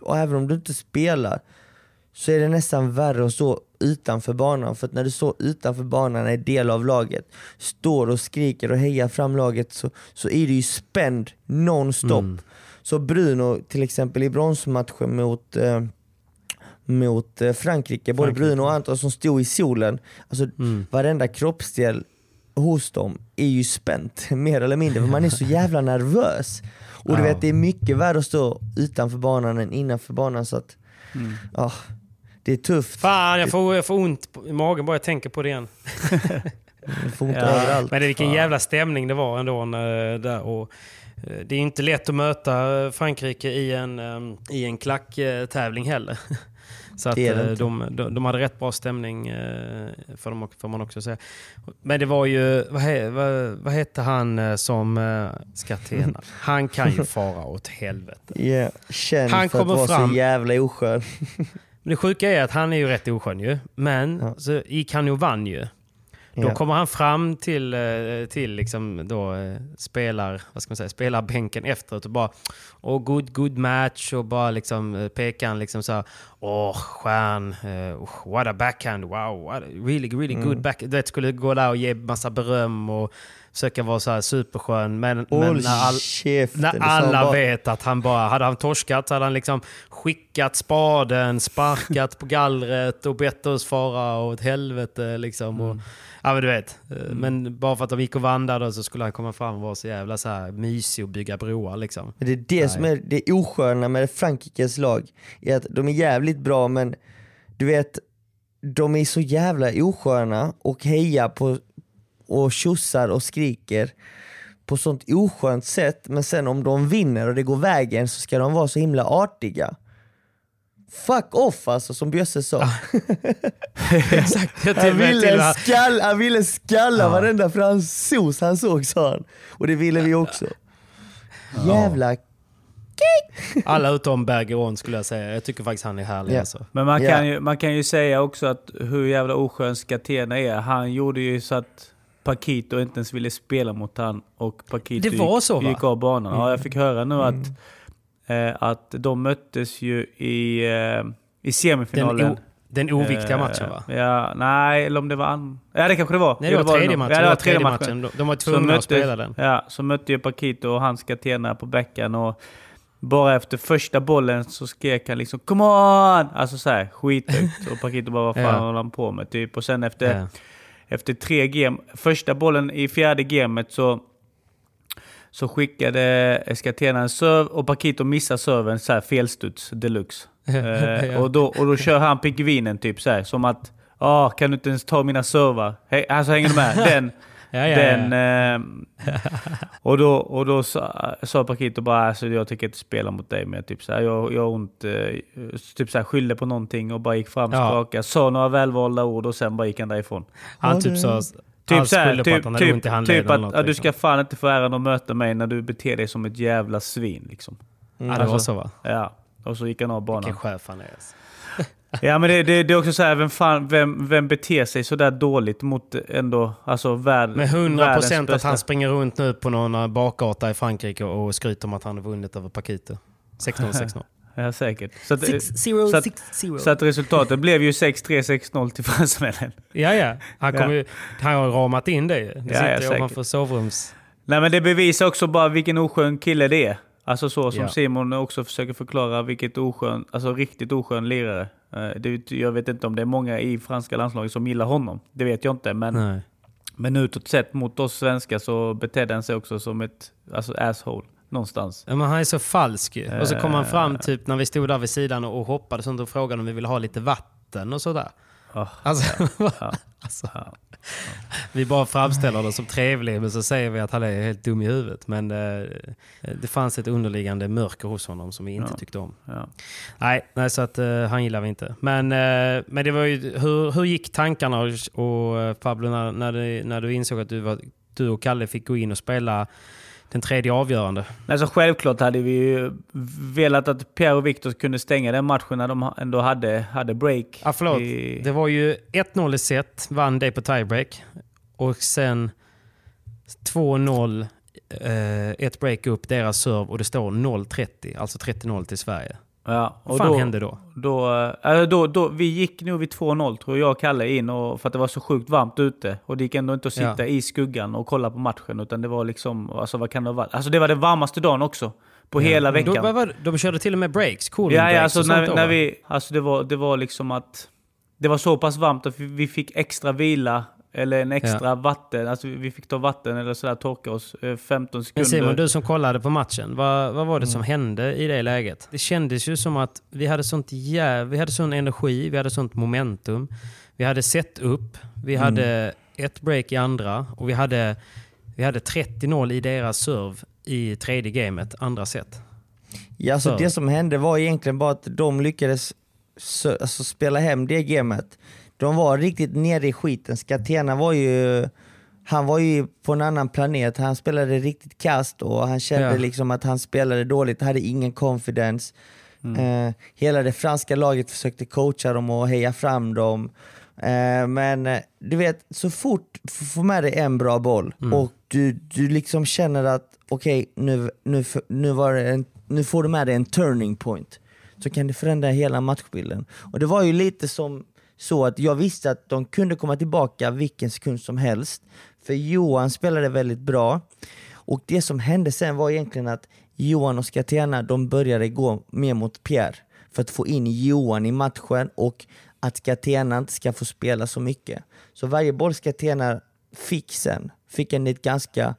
och även om du inte spelar så är det nästan värre att stå utanför banan. För att när du står utanför banan är del av laget, står och skriker och hejar fram laget så, så är du ju spänd nonstop. Mm. Så Bruno till exempel i bronsmatchen mot eh, mot eh, Frankrike, både Frankrike. Bruno och Anton som stod i solen. Alltså mm. varenda kroppsdel hos dem är ju spänt, mer eller mindre, för man är så jävla nervös. Och du vet det är mycket värre att stå utanför banan än innanför banan så att, mm. ja, det är tufft. Fan jag får, jag får ont i magen bara jag tänker på det igen. får ont ja. överallt. Men det, vilken jävla stämning det var ändå när, där. Och, det är inte lätt att möta Frankrike i en, um, i en klacktävling heller. Så att eh, de, de, de, hade rätt bra stämning, eh, får, de, får man också säga. Men det var ju, vad, vad, vad hette han eh, som ska till Han kan ju fara åt helvete. Yeah, känd han för att vara fram, så jävla oskön. Men det sjuka är att han är ju rätt oskön ju. Men ja. så gick han ju och vann ju. Då ja. kommer han fram till, eh, till liksom då, eh, spelar, vad ska man säga, spelarbänken efteråt och bara oh, good, good match och bara liksom eh, pekar han liksom så åh, oh, stjärn, uh, what a backhand, wow, what a really, really mm. good backhand. Du vet, skulle gå där och ge massa beröm och försöka vara så här superskön. Men, Håll men när, all, när det alla bara. vet att han bara, hade han torskat så hade han liksom skickat spaden, sparkat på gallret och bett oss fara åt helvete liksom. Och, ja men du vet. Eh, Men bara för att de gick och vandrade så skulle han komma fram och vara så jävla så här mysig och bygga broar liksom. Men Det är det som är det osköna med Frankrikes lag. Är att de är jävligt bra men du vet, de är så jävla osköna och hejar på och tjossar och skriker på sånt oskönt sätt men sen om de vinner och det går vägen så ska de vara så himla artiga. Fuck off alltså som Bjösse sa. Exakt. Jag Han ville, skall, han ville skalla Ja. varenda fransos han såg sa han. Och det ville vi också. Jävla alla utom Bergeron skulle jag säga. Jag tycker faktiskt han är härlig Ja. alltså. Men man Ja. kan, ju, man kan ju säga också att hur jävla oskön Skatena är. Han gjorde ju så att Pakito inte ens ville spela mot han och Pakito Det var gick, så, va? Mm. gick av banan. Ja, jag fick höra nu att, eh, att de möttes ju i, eh, i semifinalen. Den, o, den oviktiga Eh, matchen va? Ja, nej, eller om det var... An... Ja, det kanske det var. Nej, det var tredje matchen. Ja, det var tredje matchen. De var tvungna att mötte- spela den. Ja, så mötte ju Pakito och hans Catena på bäcken och bara efter första bollen så skrek han liksom Come on! Alltså såhär skithögt. Och Pakito bara vad fan Ja. håller han på med? Typ. Och sen efter, Ja. efter tre game, första bollen i fjärde gamet så så skickade Skatena en serv och Pakito missar serven så här felstuds deluxe. eh, och, då, och då kör han pingvinen typ så här som att ah, kan du inte ens ta mina servar? Hey, alltså hänger du med? Den, Ja, ja, den, ja. eh, och då, och då sa, sa Pakito bara alltså, jag tänker inte spela mot dig mer. Typ så här, jag, jag har ont, eh, typ så här, skyllde på någonting och bara gick fram, Ja. skakade, sa några välvalda ord och sen bara gick han därifrån. Han typ sa... Typ han såhär, skyllde på typ, att typ, typ att något, ja, du liksom. ska fan inte få äran att möta mig när du beter dig som ett jävla svin. Liksom. Ja, det var så va? Ja, och så gick han av banan. Vilken chef han är. Alltså. Ja men det, det, det är också så här, vem, fan, vem, vem beter sig sådär dåligt mot ändå, alltså värld, Med 100 världens procent att bästa- han springer runt nu på någon bakgata i Frankrike och skryter om att han har vunnit över Pakito. 16 16 Ja säkert. Så att, 6-0, så att, 6-0. så att resultatet blev ju 6-3, 6-0 till fransmännen. Ja, ja. Han, kom Ja. ju, han har ramat in det ju. Det Ja, ja, sitter ju säkert. ovanför sovrums... Nej men det bevisar också bara vilken oskön kille det är. Alltså så som Ja. Simon också försöker förklara vilket oskön, alltså riktigt oskön lirare. Eh, Det, jag vet inte om det är många i franska landslaget som gillar honom. Det vet jag inte. Men, Nej. men utåt sett mot oss svenskar så betedde han sig också som ett alltså asshole. Någonstans. Ja, men han är så falsk ju. Och så kom han Eh. fram typ när vi stod där vid sidan och, hoppade sånt och frågade om vi ville ha lite vatten och sådär. Ah, Alltså, ja. alltså, vi bara framställer det som trevlig men så säger vi att han är helt dum i huvudet. Men eh, det fanns ett underliggande mörker hos honom som vi inte Ja. tyckte om. Ja. Nej, nej så att eh, han gillar vi inte. Men, eh, men det var ju, hur, hur gick tankarna och, och eh, Pablo när, när, du, när du insåg att du, var, du och Kalle fick gå in och spela den tredje avgörande? Alltså självklart hade vi ju velat att Pierre och Victor kunde stänga den matchen när de ändå hade, hade break. Ja, förlåt. I, Det var ju 1-0 i set, vann det på tiebreak. Och sen 2-0, eh, ett break upp, deras serve och det står 0-30, alltså 30-0 till Sverige. Ja, Vad fan hände då? Då, äh, då, då? Vi gick nog vid 2-0 tror jag och Kalle in och, för att det var så sjukt varmt ute. Och det gick ändå inte att sitta Ja. i skuggan och kolla på matchen. Utan det var liksom, alltså vad kan det varit? Alltså det var den varmaste dagen också. På hela veckan. Då, vad var de körde till och med breaks, cooling Ja, breaks ja alltså och sånt när, då, när vi, alltså det var, det var liksom att det var så pass varmt att vi fick extra vila eller en extra vatten. Alltså vi fick ta vatten eller sådär, torka oss eh, 15 Men sekunder. Simon, du som kollade på matchen, vad, vad var det som hände i det läget? Det kändes ju som att vi hade sånt jä... vi hade sån energi, vi hade sånt momentum. Vi hade sett upp, vi hade ett break i andra och vi hade, vi hade 30-0 i deras serve i tredje gamet, andra set. Ja, alltså Så. det som hände var egentligen bara att de lyckades alltså, spela hem det gamet. De var riktigt nere i skiten. Skatena var ju, han var ju på en annan planet. Han spelade riktigt kast och han kände Ja. liksom att han spelade dåligt, hade ingen confidence. Eh, hela det franska laget försökte coacha dem och heja fram dem. Eh, men eh, du vet, så fort du får med dig en bra boll och du, du liksom känner att okej, nu, nu, nu, var en, nu får du med dig en turning point. Så kan det förändra hela matchbilden. Och det var ju lite som så att jag visste att de kunde komma tillbaka vilken sekund som helst. För Johan spelade väldigt bra. Och det som hände sen var egentligen att Johan och Skatena de började gå mer mot Pierre för att få in Johan i matchen och att Skatena inte ska få spela så mycket. Så varje boll Skatena fick sen, fick en ett ganska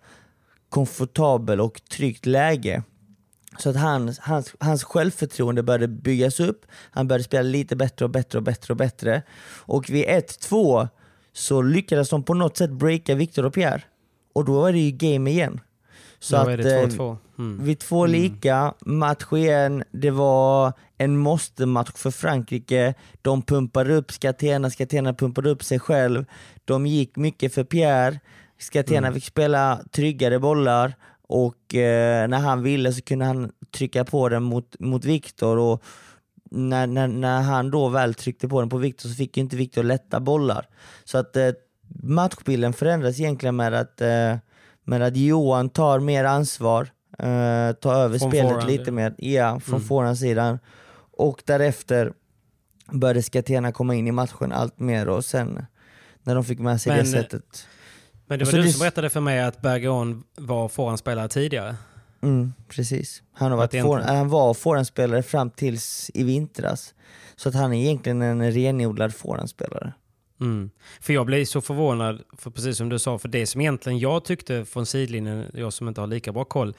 komfortabel och tryggt läge. Så att hans, hans, hans självförtroende började byggas upp, han började spela lite bättre och bättre och bättre och bättre. Och vid 1-2 så lyckades de på något sätt breaka Victor och Pierre. Och då var det ju game igen. Så Då att är det eh, 2-2. Mm. vid två lika, match igen, det var en måste-match för Frankrike. De pumpade upp Skatena, Skatena pumpade upp sig själv. De gick mycket för Pierre. Skatena Mm. fick spela tryggare bollar och eh, när han ville så kunde han trycka på den mot, mot Viktor och när, när, när han då väl tryckte på den på Viktor så fick ju inte Viktor lätta bollar. Så att eh, matchbilden förändras egentligen med att, eh, med att Johan tar mer ansvar, eh, tar över Från spelet forehand, lite ja. mer, ja, från Mm. forehandsidan. Och därefter började Skatena komma in i matchen allt mer och sen när de fick med sig det Men, sättet. Men det Och var så du som berättade för mig att Bergeron var forehandspelare tidigare. Mm, precis. Han, har varit for, han var forehandspelare fram tills i vintras. Så att han är egentligen en renodlad forehandspelare. Mm. För jag blev så förvånad, för precis som du sa, för det som egentligen jag tyckte från sidlinjen, jag som inte har lika bra koll,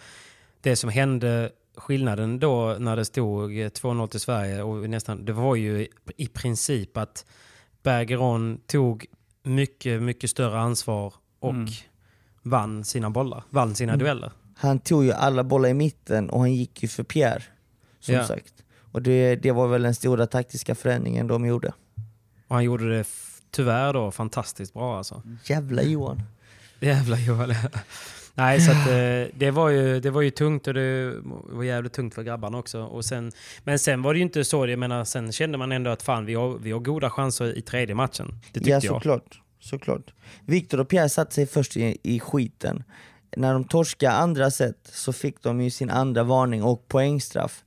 det som hände, skillnaden då när det stod eh, 2-0 till Sverige, och nästan, det var ju i princip att Bergeron tog mycket, mycket större ansvar och Mm. vann sina bollar, vann sina Mm. dueller. Han tog ju alla bollar i mitten och han gick ju för Pierre. Som Ja. sagt. Och det, det var väl den stora taktiska förändringen de gjorde. Och han gjorde det tyvärr då fantastiskt bra alltså. Jävla Johan. Jävla Joel. Nej, så att, eh, det, var ju, det var ju tungt och det var jävligt tungt för grabbarna också. Och sen, men sen var det ju inte så, jag menar, sen kände man ändå att fan, vi har, vi har goda chanser i tredje matchen. Det tyckte Ja jag. Såklart. Viktor och Pierre satte sig först i, i skiten. När de torskade andra set så fick de ju sin andra varning och poängstraff.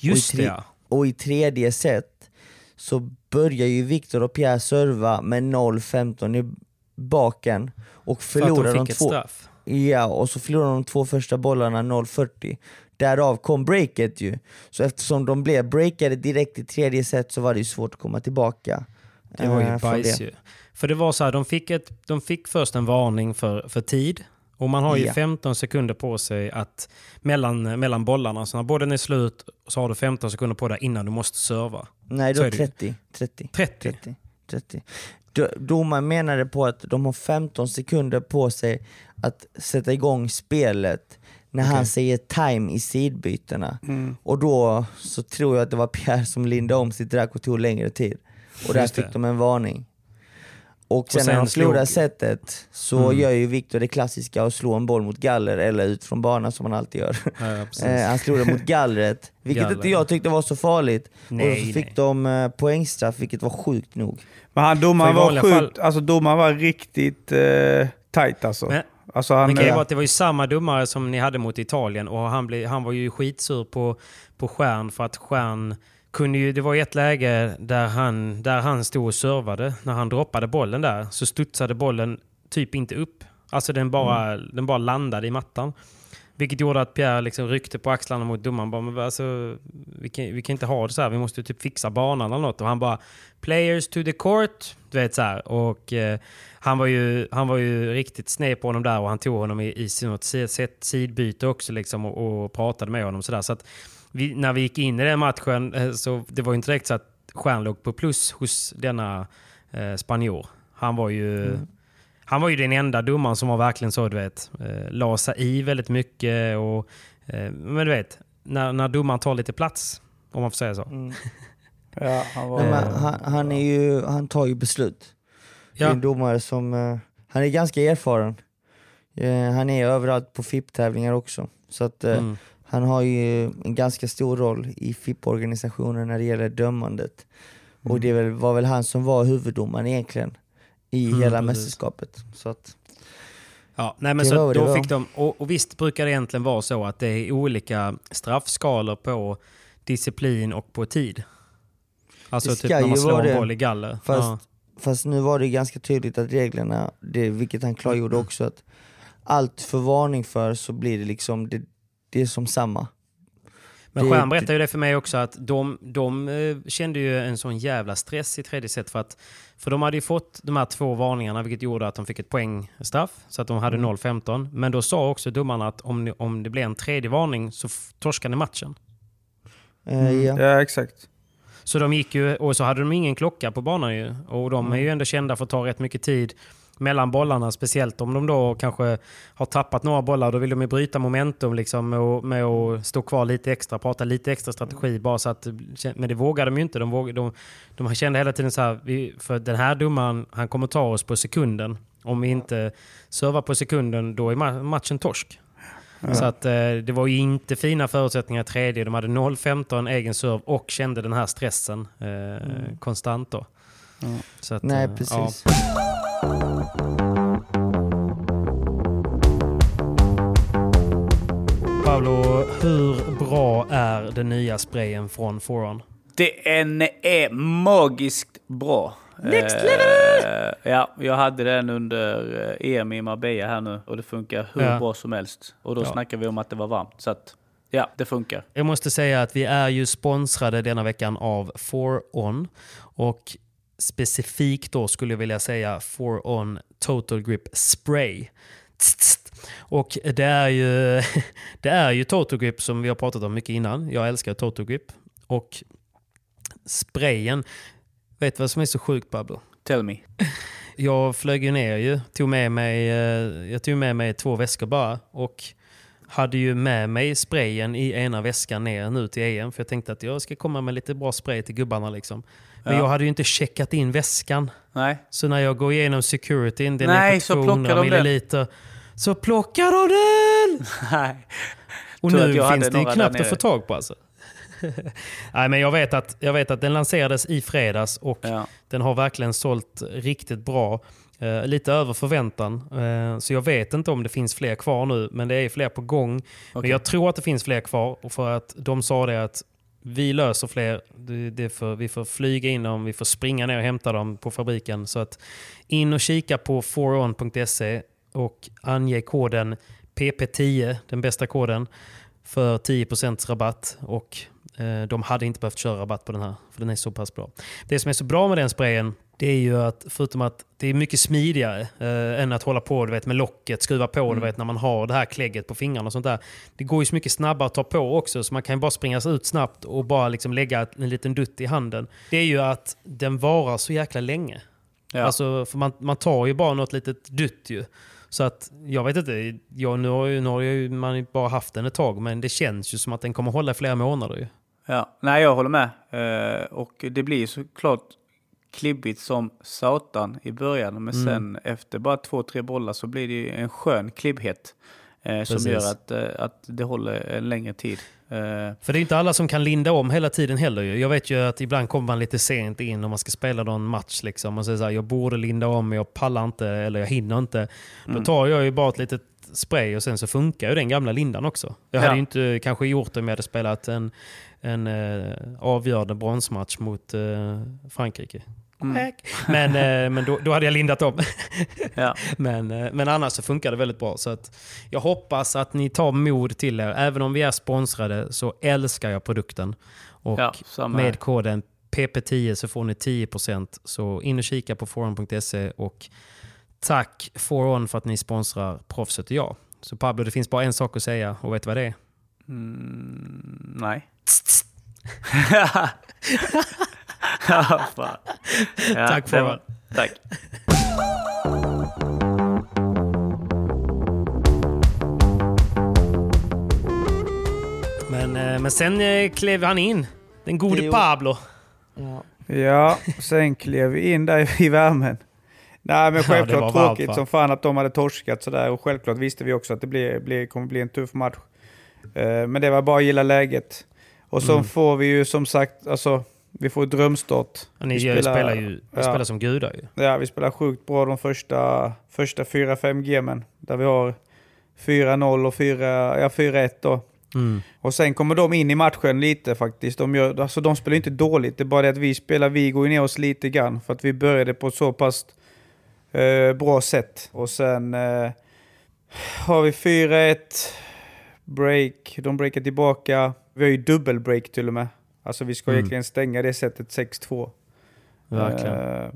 Just och i det tre- ja. Och i tredje set så börjar ju Viktor och Pierre serva med 0-15 i baken och För förlorar de de ett två. straff. Ja, och så förlorade de två första bollarna 0-40. Därav kom breaket ju. Så eftersom de blev breakade direkt i tredje set så var det ju svårt att komma tillbaka. Det var ju från bajs ju. För det var så här, de fick, ett, de fick först en varning för, för tid. Och man har ju Ja. 15 sekunder på sig att mellan, mellan bollarna. Så när bollen är slut så har du 15 sekunder på dig innan du måste serva. Nej, då är det ju. 30. 30. 30. 30. 30. Do- Domaren menade på att de har 15 sekunder på sig att sätta igång spelet när han säger time i sidbytena. Mm. Och då så tror jag att det var Pierre som lindade om sitt drack och tog längre tid. Och där Just det. fick de en varning. Och sen, sen när de förlorar slog- setet så Mm. gör ju Viktor det klassiska att slå en boll mot galler eller ut från banan som han alltid gör. Ja. Eh, han slog den mot gallret, vilket Galler. inte jag tyckte var så farligt. och Nej, så fick nej. de eh, poängstraff, vilket var sjukt nog. Men han domaren var sjukt, fall- alltså domaren var riktigt eh, tight alltså. Men- alltså han, Men grejen eh, var att det var ju samma domare som ni hade mot Italien och han, blev, han var ju skitsur på, på Stjärn för att Stjärn kunde ju, det var ett läge där han, där han stod och servade. När han droppade bollen där så studsade bollen typ inte upp. Alltså den bara, den bara landade i mattan. Vilket gjorde att Pierre liksom ryckte på axlarna mot domaren. Bara, men alltså, vi, kan, vi kan inte ha det så här. Vi måste typ fixa banan eller något. Och han bara “Players to the court”. Du vet så här. Och eh, han, var ju, han var ju riktigt sned på honom där och han tog honom i, i något sidbyte också liksom och, och pratade med honom. Så, där. så att vi, när vi gick in i den matchen eh, så det var inte direkt så att Stjärn låg på plus hos denna eh, spanjor. Han var ju... Han var ju den enda domaren som var verkligen så, du vet, eh, la sig i väldigt mycket och... Eh, men du vet, när, när domaren tar lite plats, om man får säga så. Mm. ja, han var, Nej, han, han, är ju, han tar ju beslut. Det är Ja, en domare som, eh, han är ganska erfaren. Eh, han är överallt på FIP-tävlingar också. Så att eh, mm. Han har ju en ganska stor roll i FIP-organisationen när det gäller dömandet. Och det väl, var väl han som var huvuddomaren egentligen i Mm, hela precis. mästerskapet. Så att, ja nej, men så då fick de... Och, och visst brukar det egentligen vara så att det är olika straffskalor på disciplin och på tid. Alltså typ när man slår en boll i galler. Fast- ja. fast nu var det ganska tydligt att reglerna, det, vilket han klargjorde också, att allt för varning för så blir det liksom, det, det är som samma. Men Stjärn berättade ju det för mig också att de, de eh, kände ju en sån jävla stress i tredje set för att för de hade ju fått de här två varningarna vilket gjorde att de fick ett poängstraff så att de hade Mm. 0-15. Men då sa också domarna att om, ni- om det blir en tredje varning så torskar ni matchen. Eh, ja. Ja, exakt. Så de gick ju, och så hade de ingen klocka på banan ju. Och de är ju ändå kända för att ta rätt mycket tid mellan bollarna. Speciellt om de då kanske har tappat några bollar. Då vill de ju bryta momentum liksom med, att- med att stå kvar lite extra, prata lite extra strategi. Bara så att, men det vågade de ju inte. De, vågade, de, de kände hela tiden så här, vi, för den här domaren, han kommer ta oss på sekunden. Om vi inte servar på sekunden, då är ma- matchen torsk. Så att, eh, det var ju inte fina förutsättningar i tredje. De hade 0-15 egen serve och kände den här stressen eh, konstant då. Så att, Nej eh, precis. Pablo, hur bra är den nya sprayen från Foron? Den är magiskt bra. Next level! ja, jag hade den under eh, EM i Marbella här nu och det funkar hur Ja. bra som helst. Och då Ja. snackar vi om att det var varmt. Så att, ja, det funkar. Jag måste säga att vi är ju sponsrade denna veckan av 4On. Och specifikt då skulle jag vilja säga 4On Total Grip Spray. Och det är, ju, det är ju Total Grip som vi har pratat om mycket innan. Jag älskar Total Grip. Och sprayen, vet du vad som är så sjukt Pablo? Tell me. Jag flög ju ner ju, tog med mig, eh, jag tog med mig två väskor bara och hade ju med mig sprayen i ena väskan ner nu till EM för jag tänkte att jag ska komma med lite bra spray till gubbarna liksom. Men Ja. jag hade ju inte checkat in väskan. Nej. Så när jag går igenom securityn, den Nej, är på plockar 200 de den. milliliter, så plockar de den! Nej. Och Tror nu finns det ju knappt att få tag på alltså. Nej, men jag vet, att, jag vet att den lanserades i fredags och Ja. den har verkligen sålt riktigt bra. Eh, lite över förväntan. Eh, så jag vet inte om det finns fler kvar nu, men det är fler på gång. Men Okej. jag tror att det finns fler kvar. För att de sa det att vi löser fler. Det, det vi får flyga in dem, vi får springa ner och hämta dem på fabriken. Så att in och kika på 4on.se och ange koden PP10, den bästa koden, för 10% rabatt. Och de hade inte behövt köra rabatt på den här, för den är så pass bra. Det som är så bra med den sprayen, det är ju att förutom att det är mycket smidigare eh, än att hålla på du vet, med locket, skruva på du vet, när man har det här klägget på fingrarna och sånt där. Det går ju så mycket snabbare att ta på också, så man kan ju bara springa sig ut snabbt och bara liksom lägga en liten dutt i handen. Det är ju att den varar så jäkla länge. Ja. Alltså, för man, man tar ju bara något litet dutt ju. Så att, jag vet inte, jag, nu har, ju, nu har ju man bara haft den ett tag, men det känns ju som att den kommer hålla i flera månader ju. Ja, nej jag håller med. Eh, och det blir såklart klibbigt som satan i början. Men Mm. sen efter bara två, tre bollar så blir det en skön klibbhet. Eh, som gör att, eh, att det håller en längre tid. Eh, För det är inte alla som kan linda om hela tiden heller. Jag vet ju att ibland kommer man lite sent in om man ska spela någon match liksom och säger så här, jag borde linda om men jag pallar inte eller jag hinner inte. Då Mm. tar jag ju bara ett litet spray och sen så funkar ju den gamla lindan också. Jag Ja. hade ju inte kanske gjort det om jag hade spelat en, en eh, avgörande bronsmatch mot eh, Frankrike. Mm. Men, eh, men då, då hade jag lindat om. ja. Men, eh, men annars så funkar det väldigt bra. Så att jag hoppas att ni tar mod till er. Även om vi är sponsrade så älskar jag produkten. Och Ja, med koden PP10 så får ni 10%. Så in och kika på forum.se och tack Foron för att ni sponsrar Proffset och jag. Så Pablo, det finns bara en sak att säga och vet du vad det är? Mm, nej. ja. Ja, Tack, det Fabian. var- Tack. Men, eh, men sen eh, klev han in, den gode Pablo. Ja. Ja, sen klev vi in där i värmen. Nej men Ja, självklart varmt, tråkigt va? som fan att de hade torskat sådär och självklart visste vi också att det blir, blir, kommer bli en tuff match. Eh, men det var bara att gilla läget. Och så Mm. får vi ju som sagt, alltså vi får drömstart. Ja, Ni Vi spelar, spelar ju vi ja. spelar som gudar ju. Ja, vi spelar sjukt bra de första, första 4-5 gamen. Där vi har 4-0 och 4, ja, 4-1 då. Mm. Och sen kommer de in i matchen lite faktiskt. De, gör, alltså de spelar inte dåligt, det är bara det att vi spelar, vi går ner oss lite grann. För att vi började på så pass eh, bra sätt. Och sen eh, har vi 4-1, break, de breakar tillbaka. Vi har ju dubbelbreak till och med. Alltså vi ska Mm. egentligen stänga det sättet 6-2. Verkligen. Eh,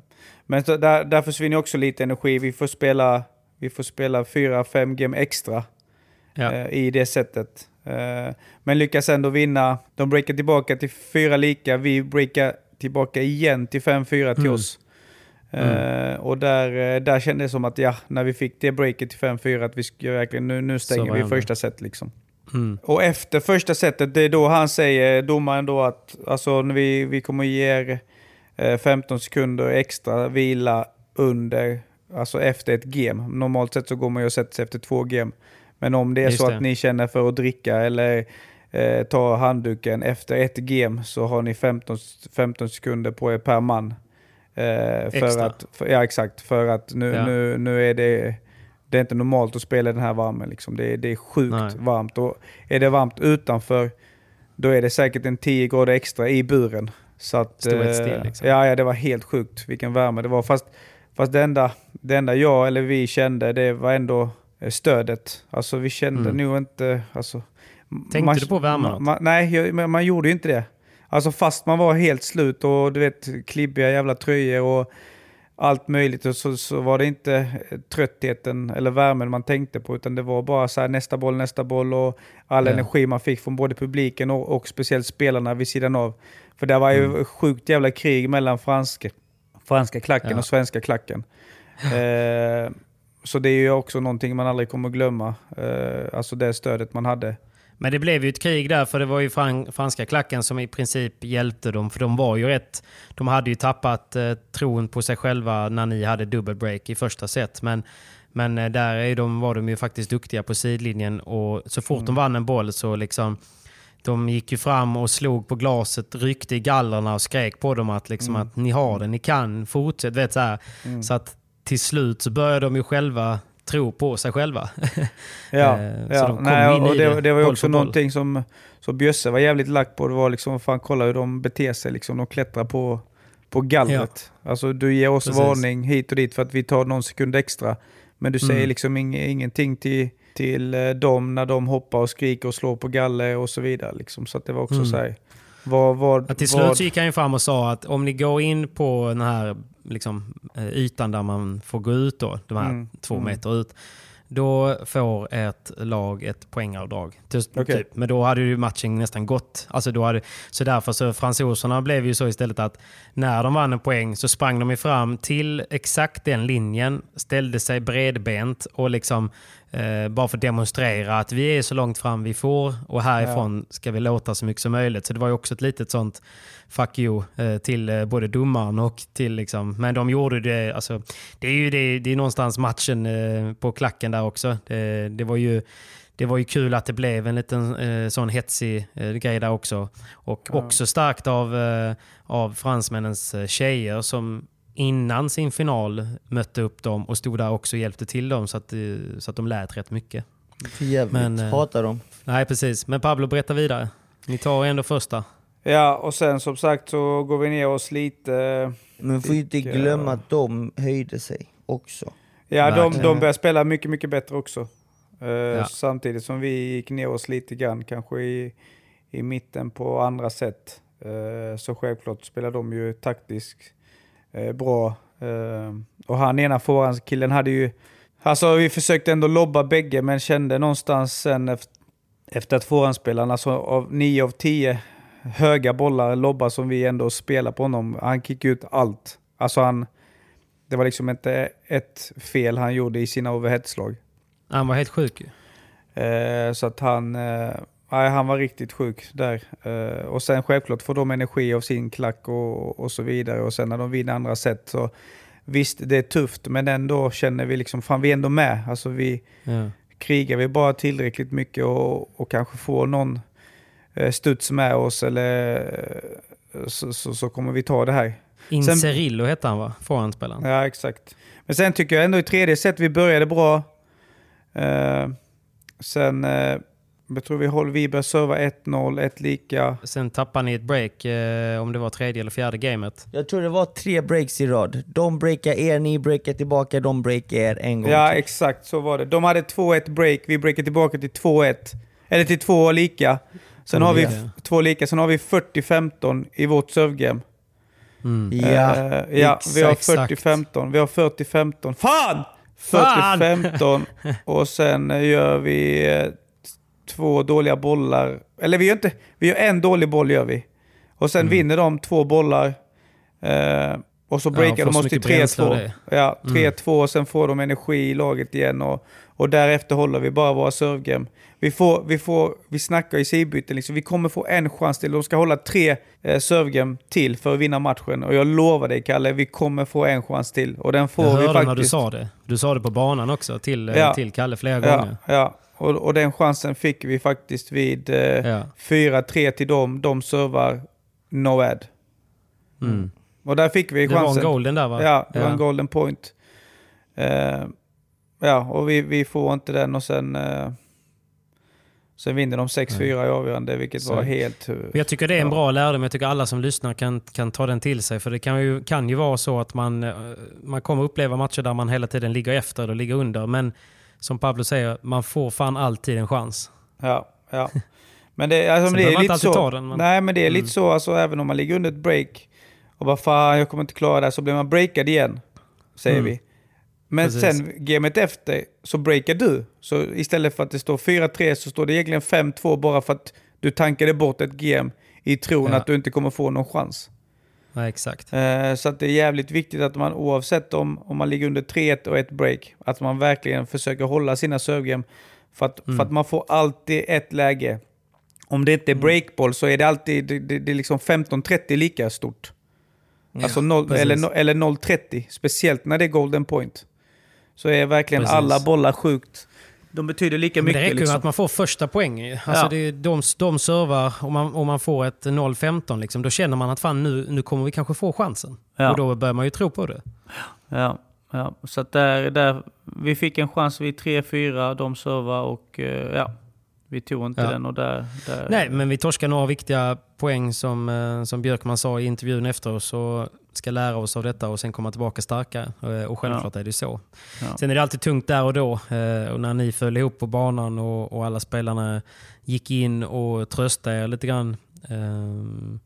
men där, där försvinner också lite energi. Vi får spela, vi får spela 4-5 game extra Ja. eh, i det sättet. Eh, men lyckas ändå vinna. De breakar tillbaka till fyra lika, vi breakar tillbaka igen till 5-4 till Mm. oss. Eh, och där, eh, där kändes det som att ja, när vi fick det breaket till 5-4, att vi verkligen, nu, nu stänger vi det. första set liksom. Mm. Och efter första setet, det är då han säger, domaren då att alltså, vi, vi kommer ge er eh, 15 sekunder extra vila under, alltså efter ett game. Normalt sett så går man ju och sätter sig efter två game. Men om det är Just så det. att ni känner för att dricka eller eh, ta handduken efter ett game så har ni 15, 15 sekunder på er per man. Eh, för Extra. att, för, ja exakt, för att nu, Ja. nu, nu är det det är inte normalt att spela i den här värmen. Liksom. Det, är, det är sjukt Nej. varmt. Och är det varmt utanför, då är det säkert en 10 grader extra i buren. Så att, helt eh, still, liksom. ja, ja, det var helt sjukt vilken värme det var. Fast, fast det, enda, det enda jag eller vi kände, det var ändå eh, stödet. Alltså vi kände Mm. nog inte... Alltså, Tänkte du på värmen ma- ma- Nej, man gjorde ju inte det. Alltså fast man var helt slut och du vet klibbiga jävla tröjor och allt möjligt och så, så var det inte eh, tröttheten eller värmen man tänkte på utan det var bara så här nästa boll, nästa boll och all Ja. energi man fick från både publiken och, och speciellt spelarna vid sidan av. För det var ju Mm. sjukt jävla krig mellan franska, franska klacken Ja. och svenska klacken. Eh, så det är ju också någonting man aldrig kommer glömma. Eh, alltså det stödet man hade. Men det blev ju ett krig där, för det var ju fran franska klacken som i princip hjälpte dem. För de var ju rätt... De hade ju tappat eh, tron på sig själva när ni hade dubbelbreak i första set. Men, men eh, där är de, var de ju faktiskt duktiga på sidlinjen. Och så fort de vann en boll så liksom... De gick ju fram och slog på glaset, ryckte i gallerna och skrek på dem att, liksom, att ni har det, ni kan, fortsätt. Vet, så, här. så att till slut så började de ju själva tro på sig själva. Ja, Eh, ja. de Nej, och det, det, det var ju också boll. någonting som så Bjösse var jävligt lack på. Det var liksom, fan kolla hur de beter sig. Liksom. De klättrar på, på gallret. Alltså du ger oss Precis. varning hit och dit för att vi tar någon sekund extra. Men du säger Mm. liksom ing, ingenting till, till eh, dem när de hoppar och skriker och slår på galler och så vidare. Liksom. Så att det var också Mm. så här, vad, vad, Ja, till slut så gick han ju fram och sa att om ni går in på den här liksom, eh, ytan där man får gå ut, då, de här Mm, två mm. meter ut, då får ett lag ett poängavdrag. Typ, typ. Men då hade ju matchen nästan gått. Alltså då hade, så därför så fransoserna blev ju så istället att när de vann en poäng så sprang de fram till exakt den linjen, ställde sig bredbent och liksom eh, bara för att demonstrera att vi är så långt fram vi får och härifrån ska vi låta så mycket som möjligt. Så det var ju också ett litet sånt fuck you eh, till eh, både domaren och till liksom, men de gjorde det, alltså det är ju det, det är någonstans matchen eh, på klacken där också. Det, det var ju det var ju kul att det blev en liten eh, sån hetsig eh, grej där också. Och också starkt av, av fransmännens eh, tjejer som innan sin final mötte upp dem och stod där också och hjälpte till dem så att, eh, så att de lät rätt mycket. För jävligt. Men, eh, Hatar dem. Nej, precis. Men Pablo, berätta vidare. Ni tar ändå första. Ja, och sen som sagt så går vi ner oss lite. Men får ju inte eh, glömma att de höjde sig också. Ja, de, de börjar spela mycket, mycket bättre också. Eh, Ja. Samtidigt som vi gick ner oss lite grann, kanske i, i mitten på andra sätt. Eh, så självklart spelar de ju taktiskt eh, bra. Eh, och han ena killen hade ju... Alltså vi försökte ändå lobba bägge, men kände någonstans sen efter, att forehandspelaren, alltså av 9 av 10 höga bollar, lobbar som vi ändå spelar på honom, han kickade ut allt. Alltså han... Det var liksom inte ett fel han gjorde i sina overheadslag. Han var helt sjuk ju. Eh, så att han, eh, nej, han var riktigt sjuk där. Eh, och sen självklart får de energi av sin klack och, och så vidare. Och sen när de vinner andra set så visst, det är tufft, men ändå känner vi liksom, fan vi är ändå med. Alltså vi Ja. krigar vi bara tillräckligt mycket och, och kanske får någon eh, studs med oss eller eh, så, så, så kommer vi ta det här. Incerillo hette han va? Forehandspelaren. Ja, exakt. Men sen tycker jag ändå i tredje set vi började bra. Sen, jag tror vi, håller, vi började serva 1-0, ett lika. Sen tappade ni ett break, eh, om det var tredje eller fjärde gamet. Jag tror det var tre breaks i rad. De breakar er, ni breakar tillbaka, de breakar er en gång Ja, till. exakt så var det. De hade 2-1 break, vi breakade tillbaka till 2-1. Eller till två lika. Sen Två har vi f- två lika, sen har vi 40-15 i vårt servegame. Mm. Ja, Eh, ja vi har exakt. 40-15. Vi har 40-15. Fan! Fan! 40-15. och sen gör vi eh, två dåliga bollar. Eller vi gör inte, vi gör en dålig boll gör vi. Och sen vinner de två bollar. Eh, och så Mm. Ja, breakar får de oss till mycket bränsle av 3-2. det. Mm. Ja, 3-2 och sen får de energi i laget igen. Och, och därefter håller vi bara våra servegame. Vi, får, vi, får, vi snackar i sidbyten, liksom. vi kommer få en chans till. De ska hålla tre eh, servegame till för att vinna matchen. Och jag lovar dig Kalle, vi kommer få en chans till. Och den får Jag vi hörde faktiskt. när du sa det. Du sa det på banan också till, eh, Ja. till Kalle flera Ja, gånger. ja. Och, och den chansen fick vi faktiskt vid eh, Ja. 4-3 till dem. De servar no ad. Mm. Och där fick vi Det var chansen. en golden där va? Ja, det var Ja. en golden point. Eh, ja, och vi, vi får inte den och sen, eh, sen vinner de 6-4 i avgörande, vilket Så- var helt... eh, Jag tycker det är en bra lärdom. Jag tycker alla som lyssnar kan, kan ta den till sig. För det kan ju, kan ju vara så att man, eh, man kommer uppleva matcher där man hela tiden ligger efter eller ligger under. Men som Pablo säger, man får fan alltid en chans. Ja, ja. Men det, alltså, men det är lite så. den, men- Nej, men det är lite Mm. så, alltså, även om man ligger under ett break och bara fan, jag kommer inte klara det här, så blir man breakad igen, säger Mm. vi. Men Precis. sen gamet efter så breakar du. Så istället för att det står 4-3 så står det egentligen 5-2 bara för att du tankade bort ett game i tron Ja. att du inte kommer få någon chans. Ja, exakt. Eh, Så att det är jävligt viktigt att man oavsett om, om man ligger under 3-1 och ett break, att man verkligen försöker hålla sina servegame. För att, Mm. för att man får alltid ett läge. Om det inte är breakboll så är det alltid det, det, det är liksom 15-30 lika stort. alltså noll, precis. eller, no- eller 0-30, speciellt när det är golden point. Så är verkligen Precis. alla bollar sjukt. De betyder lika Men det mycket. räcker liksom. att man får första poäng. ju. Alltså Ja. det de, de servar och man, och man får ett 0-15, liksom, då känner man att fan nu, nu kommer vi kanske få chansen. Ja. Och då börjar man ju tro på det. Ja, ja. så att där, där, vi fick en chans vid 3-4, de servar och eh, ja, vi tog inte Ja. den och där... där Nej, men vi torskar några viktiga poäng som, eh, som Björkman sa i intervjun efter oss. Ska lära oss av detta och sen komma tillbaka starka. Eh, Och självklart är det så. Ja. Sen är det alltid tungt där och då. eh, Och när ni föll ihop på banan och, och alla spelarna gick in och tröstade er lite grann. ehm,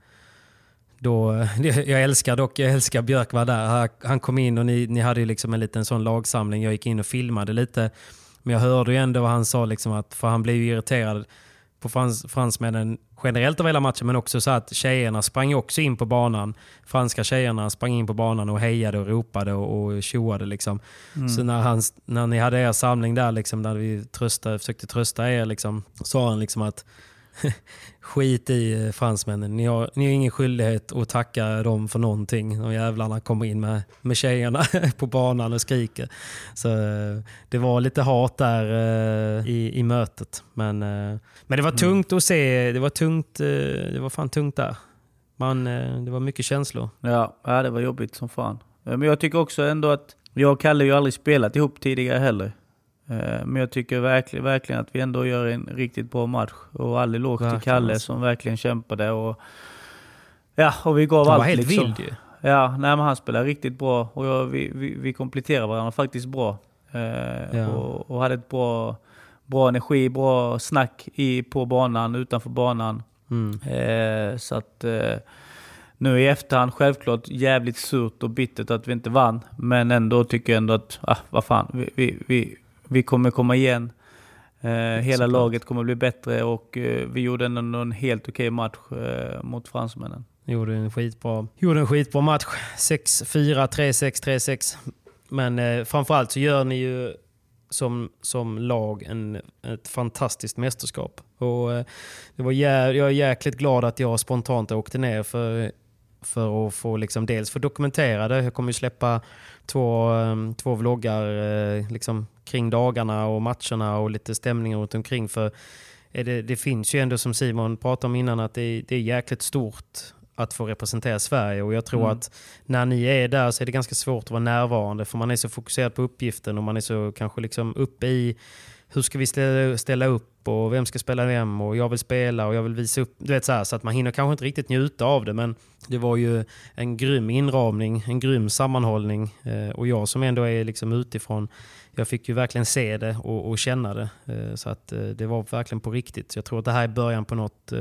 Då, jag älskar dock jag älskar Björkman där. Han- kom in och ni, ni hade liksom en liten sån lagsamling. Jag gick in och filmade lite. Men jag hörde ju ändå vad han sa, liksom att, för han blev ju irriterad på frans, fransmännen generellt av hela matchen, men också så att tjejerna sprang också in på banan. Franska tjejerna sprang in på banan och hejade och ropade och, och tjoade. Liksom. Så när, han, när ni hade er samling där, liksom, där vi tröstade, försökte trösta er, liksom, sa han liksom att skit i eh, fransmännen. Ni har, ni har ingen skyldighet att tacka dem för någonting. De jävlarna kommer in med, med tjejerna på banan och skriker. Så eh, det var lite hat där eh, i, i mötet. Men, men det var tungt att se. Det var tungt. Det var fan tungt där. Man, det var mycket känslor. Ja, det var jobbigt som fan. Men jag tycker också ändå att, jag och Kalle ju aldrig spelat ihop tidigare heller. Eh, Men jag tycker verkligen, verkligen att vi ändå gör en riktigt bra match. Och all eloge till Kalle alltså. som verkligen kämpade. Och, ja, och vi gav Han allt var helt liksom. vild ju. Ja, nej, men han spelar riktigt bra och jag, vi, vi, vi kompletterar varandra faktiskt bra. Eh, Ja. och, och hade ett bra, bra energi, bra snack i, på banan, utanför banan. Mm. Eh, så att eh, nu i efterhand självklart jävligt surt och bittert att vi inte vann. Men ändå tycker jag ändå att, ah, vad fan, vi, vi, vi, vi kommer komma igen. Eh, hela Såklart. laget kommer bli bättre och eh, vi gjorde ändå en helt okej match eh, mot fransmännen. Gjorde en skitbra, gjorde en skitbra match. 6-4, 3-6, 3-6. Men eh, framförallt så gör ni ju som, som lag en, ett fantastiskt mästerskap. Och, eh, det var jä, jag är jäkligt glad att jag spontant åkte ner för, för att få liksom dels få dokumentera det. Jag kommer ju släppa två, eh, två vloggar eh, liksom, kring dagarna och matcherna och lite stämningar runt omkring. För är det, det finns ju ändå som Simon pratade om innan att det, det är jäkligt stort att få representera Sverige och jag tror Mm. att när ni är där så är det ganska svårt att vara närvarande för man är så fokuserad på uppgiften och man är så kanske liksom uppe i hur ska vi ställa, upp och vem ska spela vem och jag vill spela och jag vill visa upp. Du vet så, här, så att man hinner kanske inte riktigt njuta av det men det var ju en grym inramning, en grym sammanhållning eh, och jag som ändå är liksom utifrån jag fick ju verkligen se det och, och känna det. Eh, så att eh, det var verkligen på riktigt. Jag tror att det här är början på något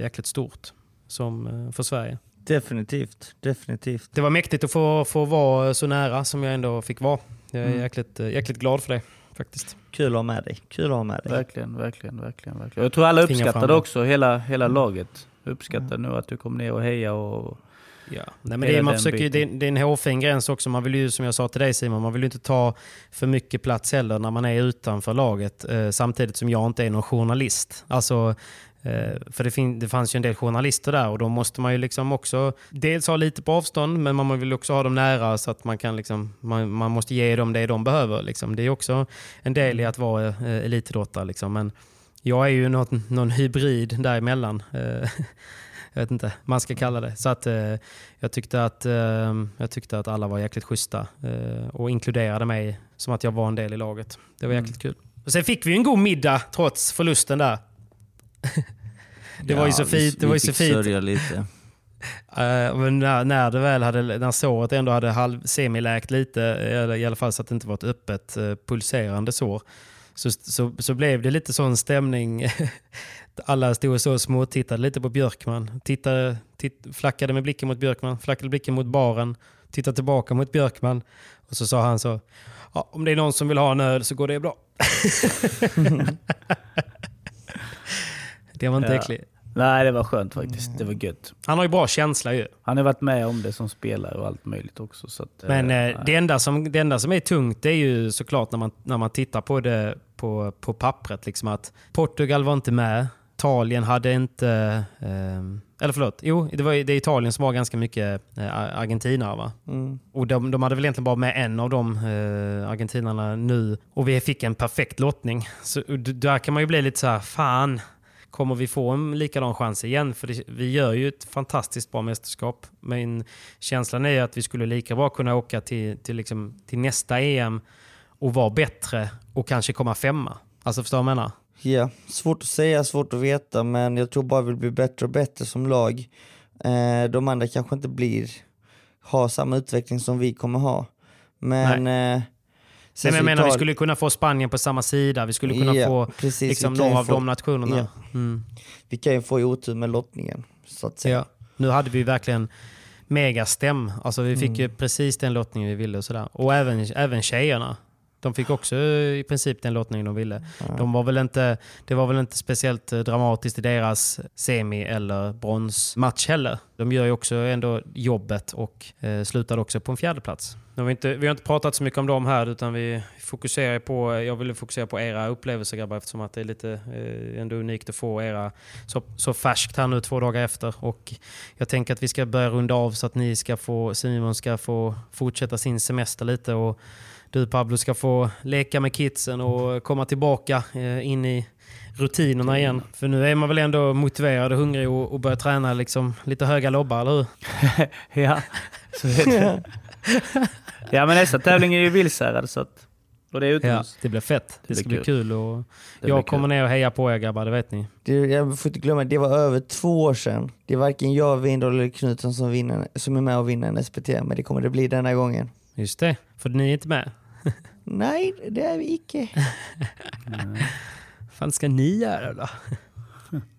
jäkligt stort som, för Sverige. Definitivt, definitivt. Det var mäktigt att få, få vara så nära som jag ändå fick vara. Jag är Mm. jäkligt, jäkligt glad för det faktiskt. Kul att ha med dig. Kul att ha med dig. Verkligen, verkligen, verkligen. verkligen. Jag tror alla det. också, hela, hela laget. Uppskattar nu att du kom ner och heja och... Ja. Nej, men det, man den försöker, ju- det, är- det är en hårfin gräns också. Man vill ju, som jag sa till dig Simon, man vill ju inte ta för mycket plats heller när man är utanför laget. Eh, samtidigt som jag inte är någon journalist. Alltså, för det, fin- det fanns ju en del journalister där och då måste man ju liksom också dels ha lite på avstånd men man vill också ha dem nära så att man kan liksom, man, man måste ge dem det de behöver. Liksom. Det är också en del i att vara eh, elitidrottare. Liksom. Men jag är ju något, någon hybrid däremellan. Eh, jag vet inte, man ska kalla det. Så att, eh, jag, tyckte att, eh, jag tyckte att alla var jäkligt schyssta eh, och inkluderade mig som att jag var en del i laget. Det var jäkligt kul. Och sen fick vi en god middag trots förlusten där. Det var ju så fint. Det var ju så fint. sörja lite. Eh, men när, när det väl hade, när såret ändå hade halv, semiläkt lite, eller i alla fall så att det inte var ett öppet eh, pulserande sår, så, så, så blev det lite sån stämning. Alla stod och så och småtittade lite på Björkman. Tittade, titt, flackade med blicken mot Björkman, flackade blicken mot baren, tittade tillbaka mot Björkman. Och så sa han så, ja, om det är någon som vill ha en öl så går det bra. det var inte Ja. äckligt. Nej, det var skönt faktiskt. Det var gött. Han har ju bra känsla ju. Han har varit med om det som spelare och allt möjligt också. Så att, Men eh, eh, det, enda som, det enda som är tungt är ju såklart när man, när man tittar på det på, på pappret. Liksom att Portugal var inte med. Italien hade inte... Eh, eller förlåt, jo det var det är Italien som har ganska mycket eh, argentinare va? Mm. Och de, de hade väl egentligen bara med en av de eh, argentinarna nu. Och vi fick en perfekt lottning. Så där kan man ju bli lite så här, fan, kommer vi få en likadan chans igen? För det, vi gör ju ett fantastiskt bra mästerskap. Men känslan är ju att vi skulle lika bra kunna åka till, till, liksom, till nästa EM och vara bättre och kanske komma femma. Alltså förstår du vad jag menar? Ja, svårt att säga, svårt att veta, men jag tror bara vi blir bättre och bättre som lag. Eh, de andra kanske inte blir, har samma utveckling som vi kommer ha. Men... Eh, Nej, men jag menar, vi skulle kunna få Spanien på samma sida. Vi skulle kunna Ja, få precis, liksom, några av få- de nationerna. ja. Mm. Vi kan ju få otur med lottningen, så att säga. Ja. Nu hade vi verkligen megastäm. Alltså vi fick Mm. ju precis den lottningen vi ville. Och, sådär. och även, även tjejerna. De fick också i princip den lottningen de ville. De var väl inte, det var väl inte speciellt eh, dramatiskt i deras semi eller bronsmatch heller. De gör ju också ändå jobbet och eh, slutade också på en fjärde plats. Nu har vi, inte, vi har inte pratat så mycket om dem här utan vi fokuserar på, jag ville fokusera på era upplevelser grabbar eftersom att det är lite eh, ändå unikt att få era så, så färskt här nu två dagar efter. Och jag tänker att vi ska börja runda av så att ni ska få, Simon ska få fortsätta sin semester lite och du Pablo ska få leka med kidsen och komma tillbaka eh, in i rutinerna igen. För nu är man väl ändå motiverad och hungrig och, och börjar träna liksom lite höga lobbar, eller hur? ja, så är det. ja, men nästa tävling är ju Vilshärad så att... Och det är Ja, utomhus. det blir fett. Det, blir ska bli kul. kul. Och blir jag kul. kommer ner och hejar på er grabbar, det vet ni. Det, jag får inte glömma, det var över två år sedan. Det är varken jag, Windahl eller Knutsson som, vinner, som är med och vinner en SPT, men det kommer det bli denna gången. Just det, för ni är inte med. Nej, det är vi icke. fan ska ni göra då?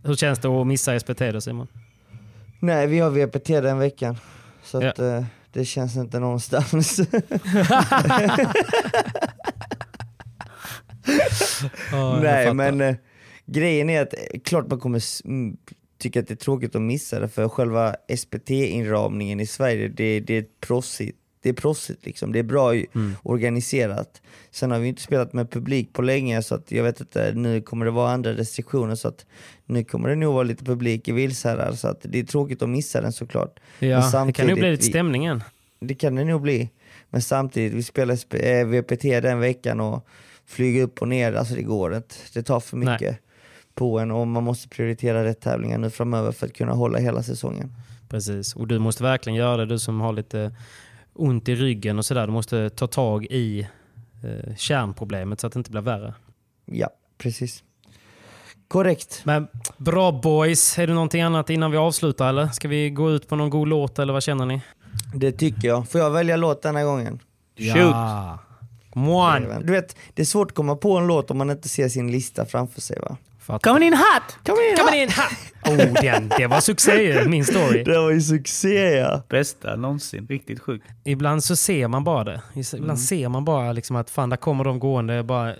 Hur känns det att missa SPT då Simon? Nej, vi har VPT den veckan. Så Ja. att, eh, det känns inte någonstans. Nej, men eh, grejen är att eh, klart man kommer mm, tycka att det är tråkigt att missa det, för själva SPT-inramningen i Sverige, det, det är ett proffsigt. Det är proffsigt liksom, det är bra ju- organiserat. Sen har vi inte spelat med publik på länge så att jag vet inte, nu kommer det vara andra restriktioner så att nu kommer det nog vara lite publik i Vilshärad så att det är tråkigt att missa den såklart. Ja, det kan nog bli lite stämningen. det kan det nog bli. Men samtidigt, vi spelar sp- eh, VPT den veckan och flyger upp och ner, alltså det går inte. Det tar för Nej. mycket på en och man måste prioritera rätt tävlingar nu framöver för att kunna hålla hela säsongen. Precis, och du måste verkligen göra det, du som har lite ont i ryggen och sådär. Du måste ta tag i eh, kärnproblemet så att det inte blir värre. Ja, precis. Korrekt. Men bra boys. Är det någonting annat innan vi avslutar eller? Ska vi gå ut på någon god låt eller vad känner ni? Det tycker jag. Får jag välja låt denna gången? Ja. Come on! Du vet, det är svårt att komma på en låt om man inte ser sin lista framför sig va? Coming in hot! Coming in Coming in hot! Oh, den, det var succé min story. Det var ju succé ja. Bästa någonsin. Riktigt sjukt. Ibland så ser man bara det. Ibland Mm. ser man bara liksom att fan, där kommer de gående. Jag, bara,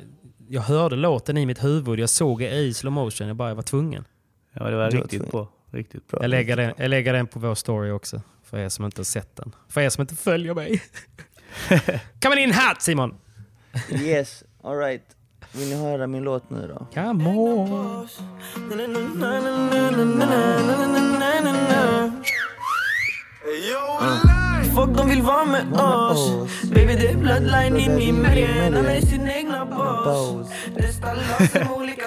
jag hörde låten i mitt huvud, jag såg det i slow motion. Jag bara jag var tvungen. Ja, det var Du riktigt bra. Riktigt bra. Jag lägger, den, jag lägger den på vår story också. För er som inte har sett den. För er som inte följer mig. Coming in hot Simon! Yes, alright. Vill ni höra min låt nu då? Come on! Folk de vill vara med oss Baby det är bloodline in i märgen Alla är sin egna boss Det stallar som olika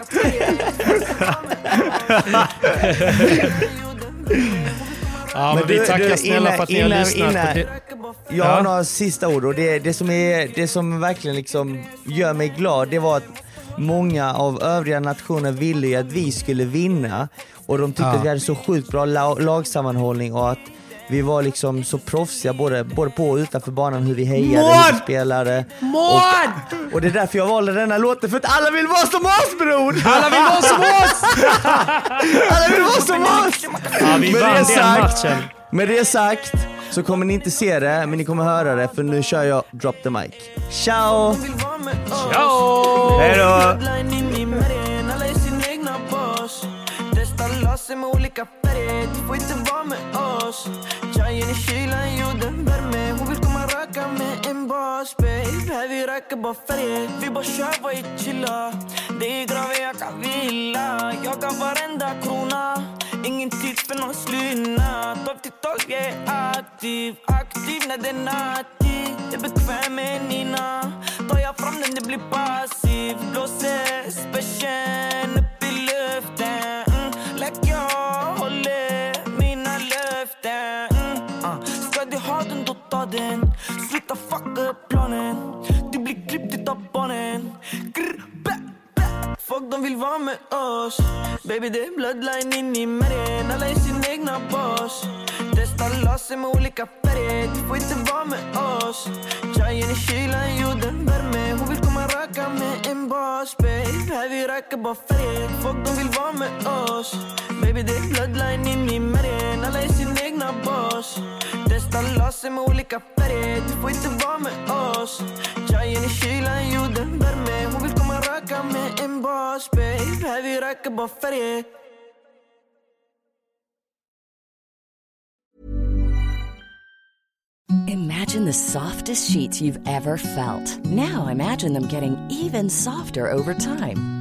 Ja, men, du- vi tackar du, snälla innan- för att ni har lyssnat. innan-. Jag har Ja. några sista ord och det, det, som är, det som verkligen liksom gör mig glad det var att många av övriga nationer ville ju att vi skulle vinna och de tyckte Ja. att vi hade så sjukt bra la, lagsammanhållning och att vi var liksom så proffsiga både, både på och utanför banan hur vi hejade, hur vi spelade. Och, och det är därför jag valde denna låten för att alla vill vara som oss bror! Alla vill vara som oss! alla vill vara som oss! Ja, vi vann den matchen. Med det sagt så kommer ni inte se det, men ni kommer höra det för nu kör jag Drop the Mic. Ciao! Ciao! Hej då! Sig med olika färger Du får inte vara med oss Tjejen i kylan gjorde värme Hon vill komma röka med en boss babe Här vi röker bara färger Vi bara kör, vad är chilla Det är graver jag kan vila Jag kan varenda krona Ingen tid för någon slynna 12 till 12 jag är aktiv Aktiv när det är nattid Jag är bekväm med Nina Tar jag fram den det blir passiv Blåser special upp i luften mm. Like jag håller mina löften mm. Uh. Ska du ha den då ta den Sluta fucka upp planen Du blir klippt utav barnen Grr. Folk de vill vara med oss. Baby det är bloodline in i märgen Alla är sin egna boss. Testar laser med olika färger Du får inte vara med oss. Tjejen i kylan jorden värme Hon vill komma röka med en boss. Babe Här vi röker bara färger Folk de vill vara med oss. Baby det är bloodline in i märgen Alla är sin egna boss. Testar laser med olika färger Du får inte vara med oss. Tjejen i kylan jorden värme Hon vill med en boss babe röker bara färger Imagine the softest sheets you've ever felt. Now imagine them getting even softer over time.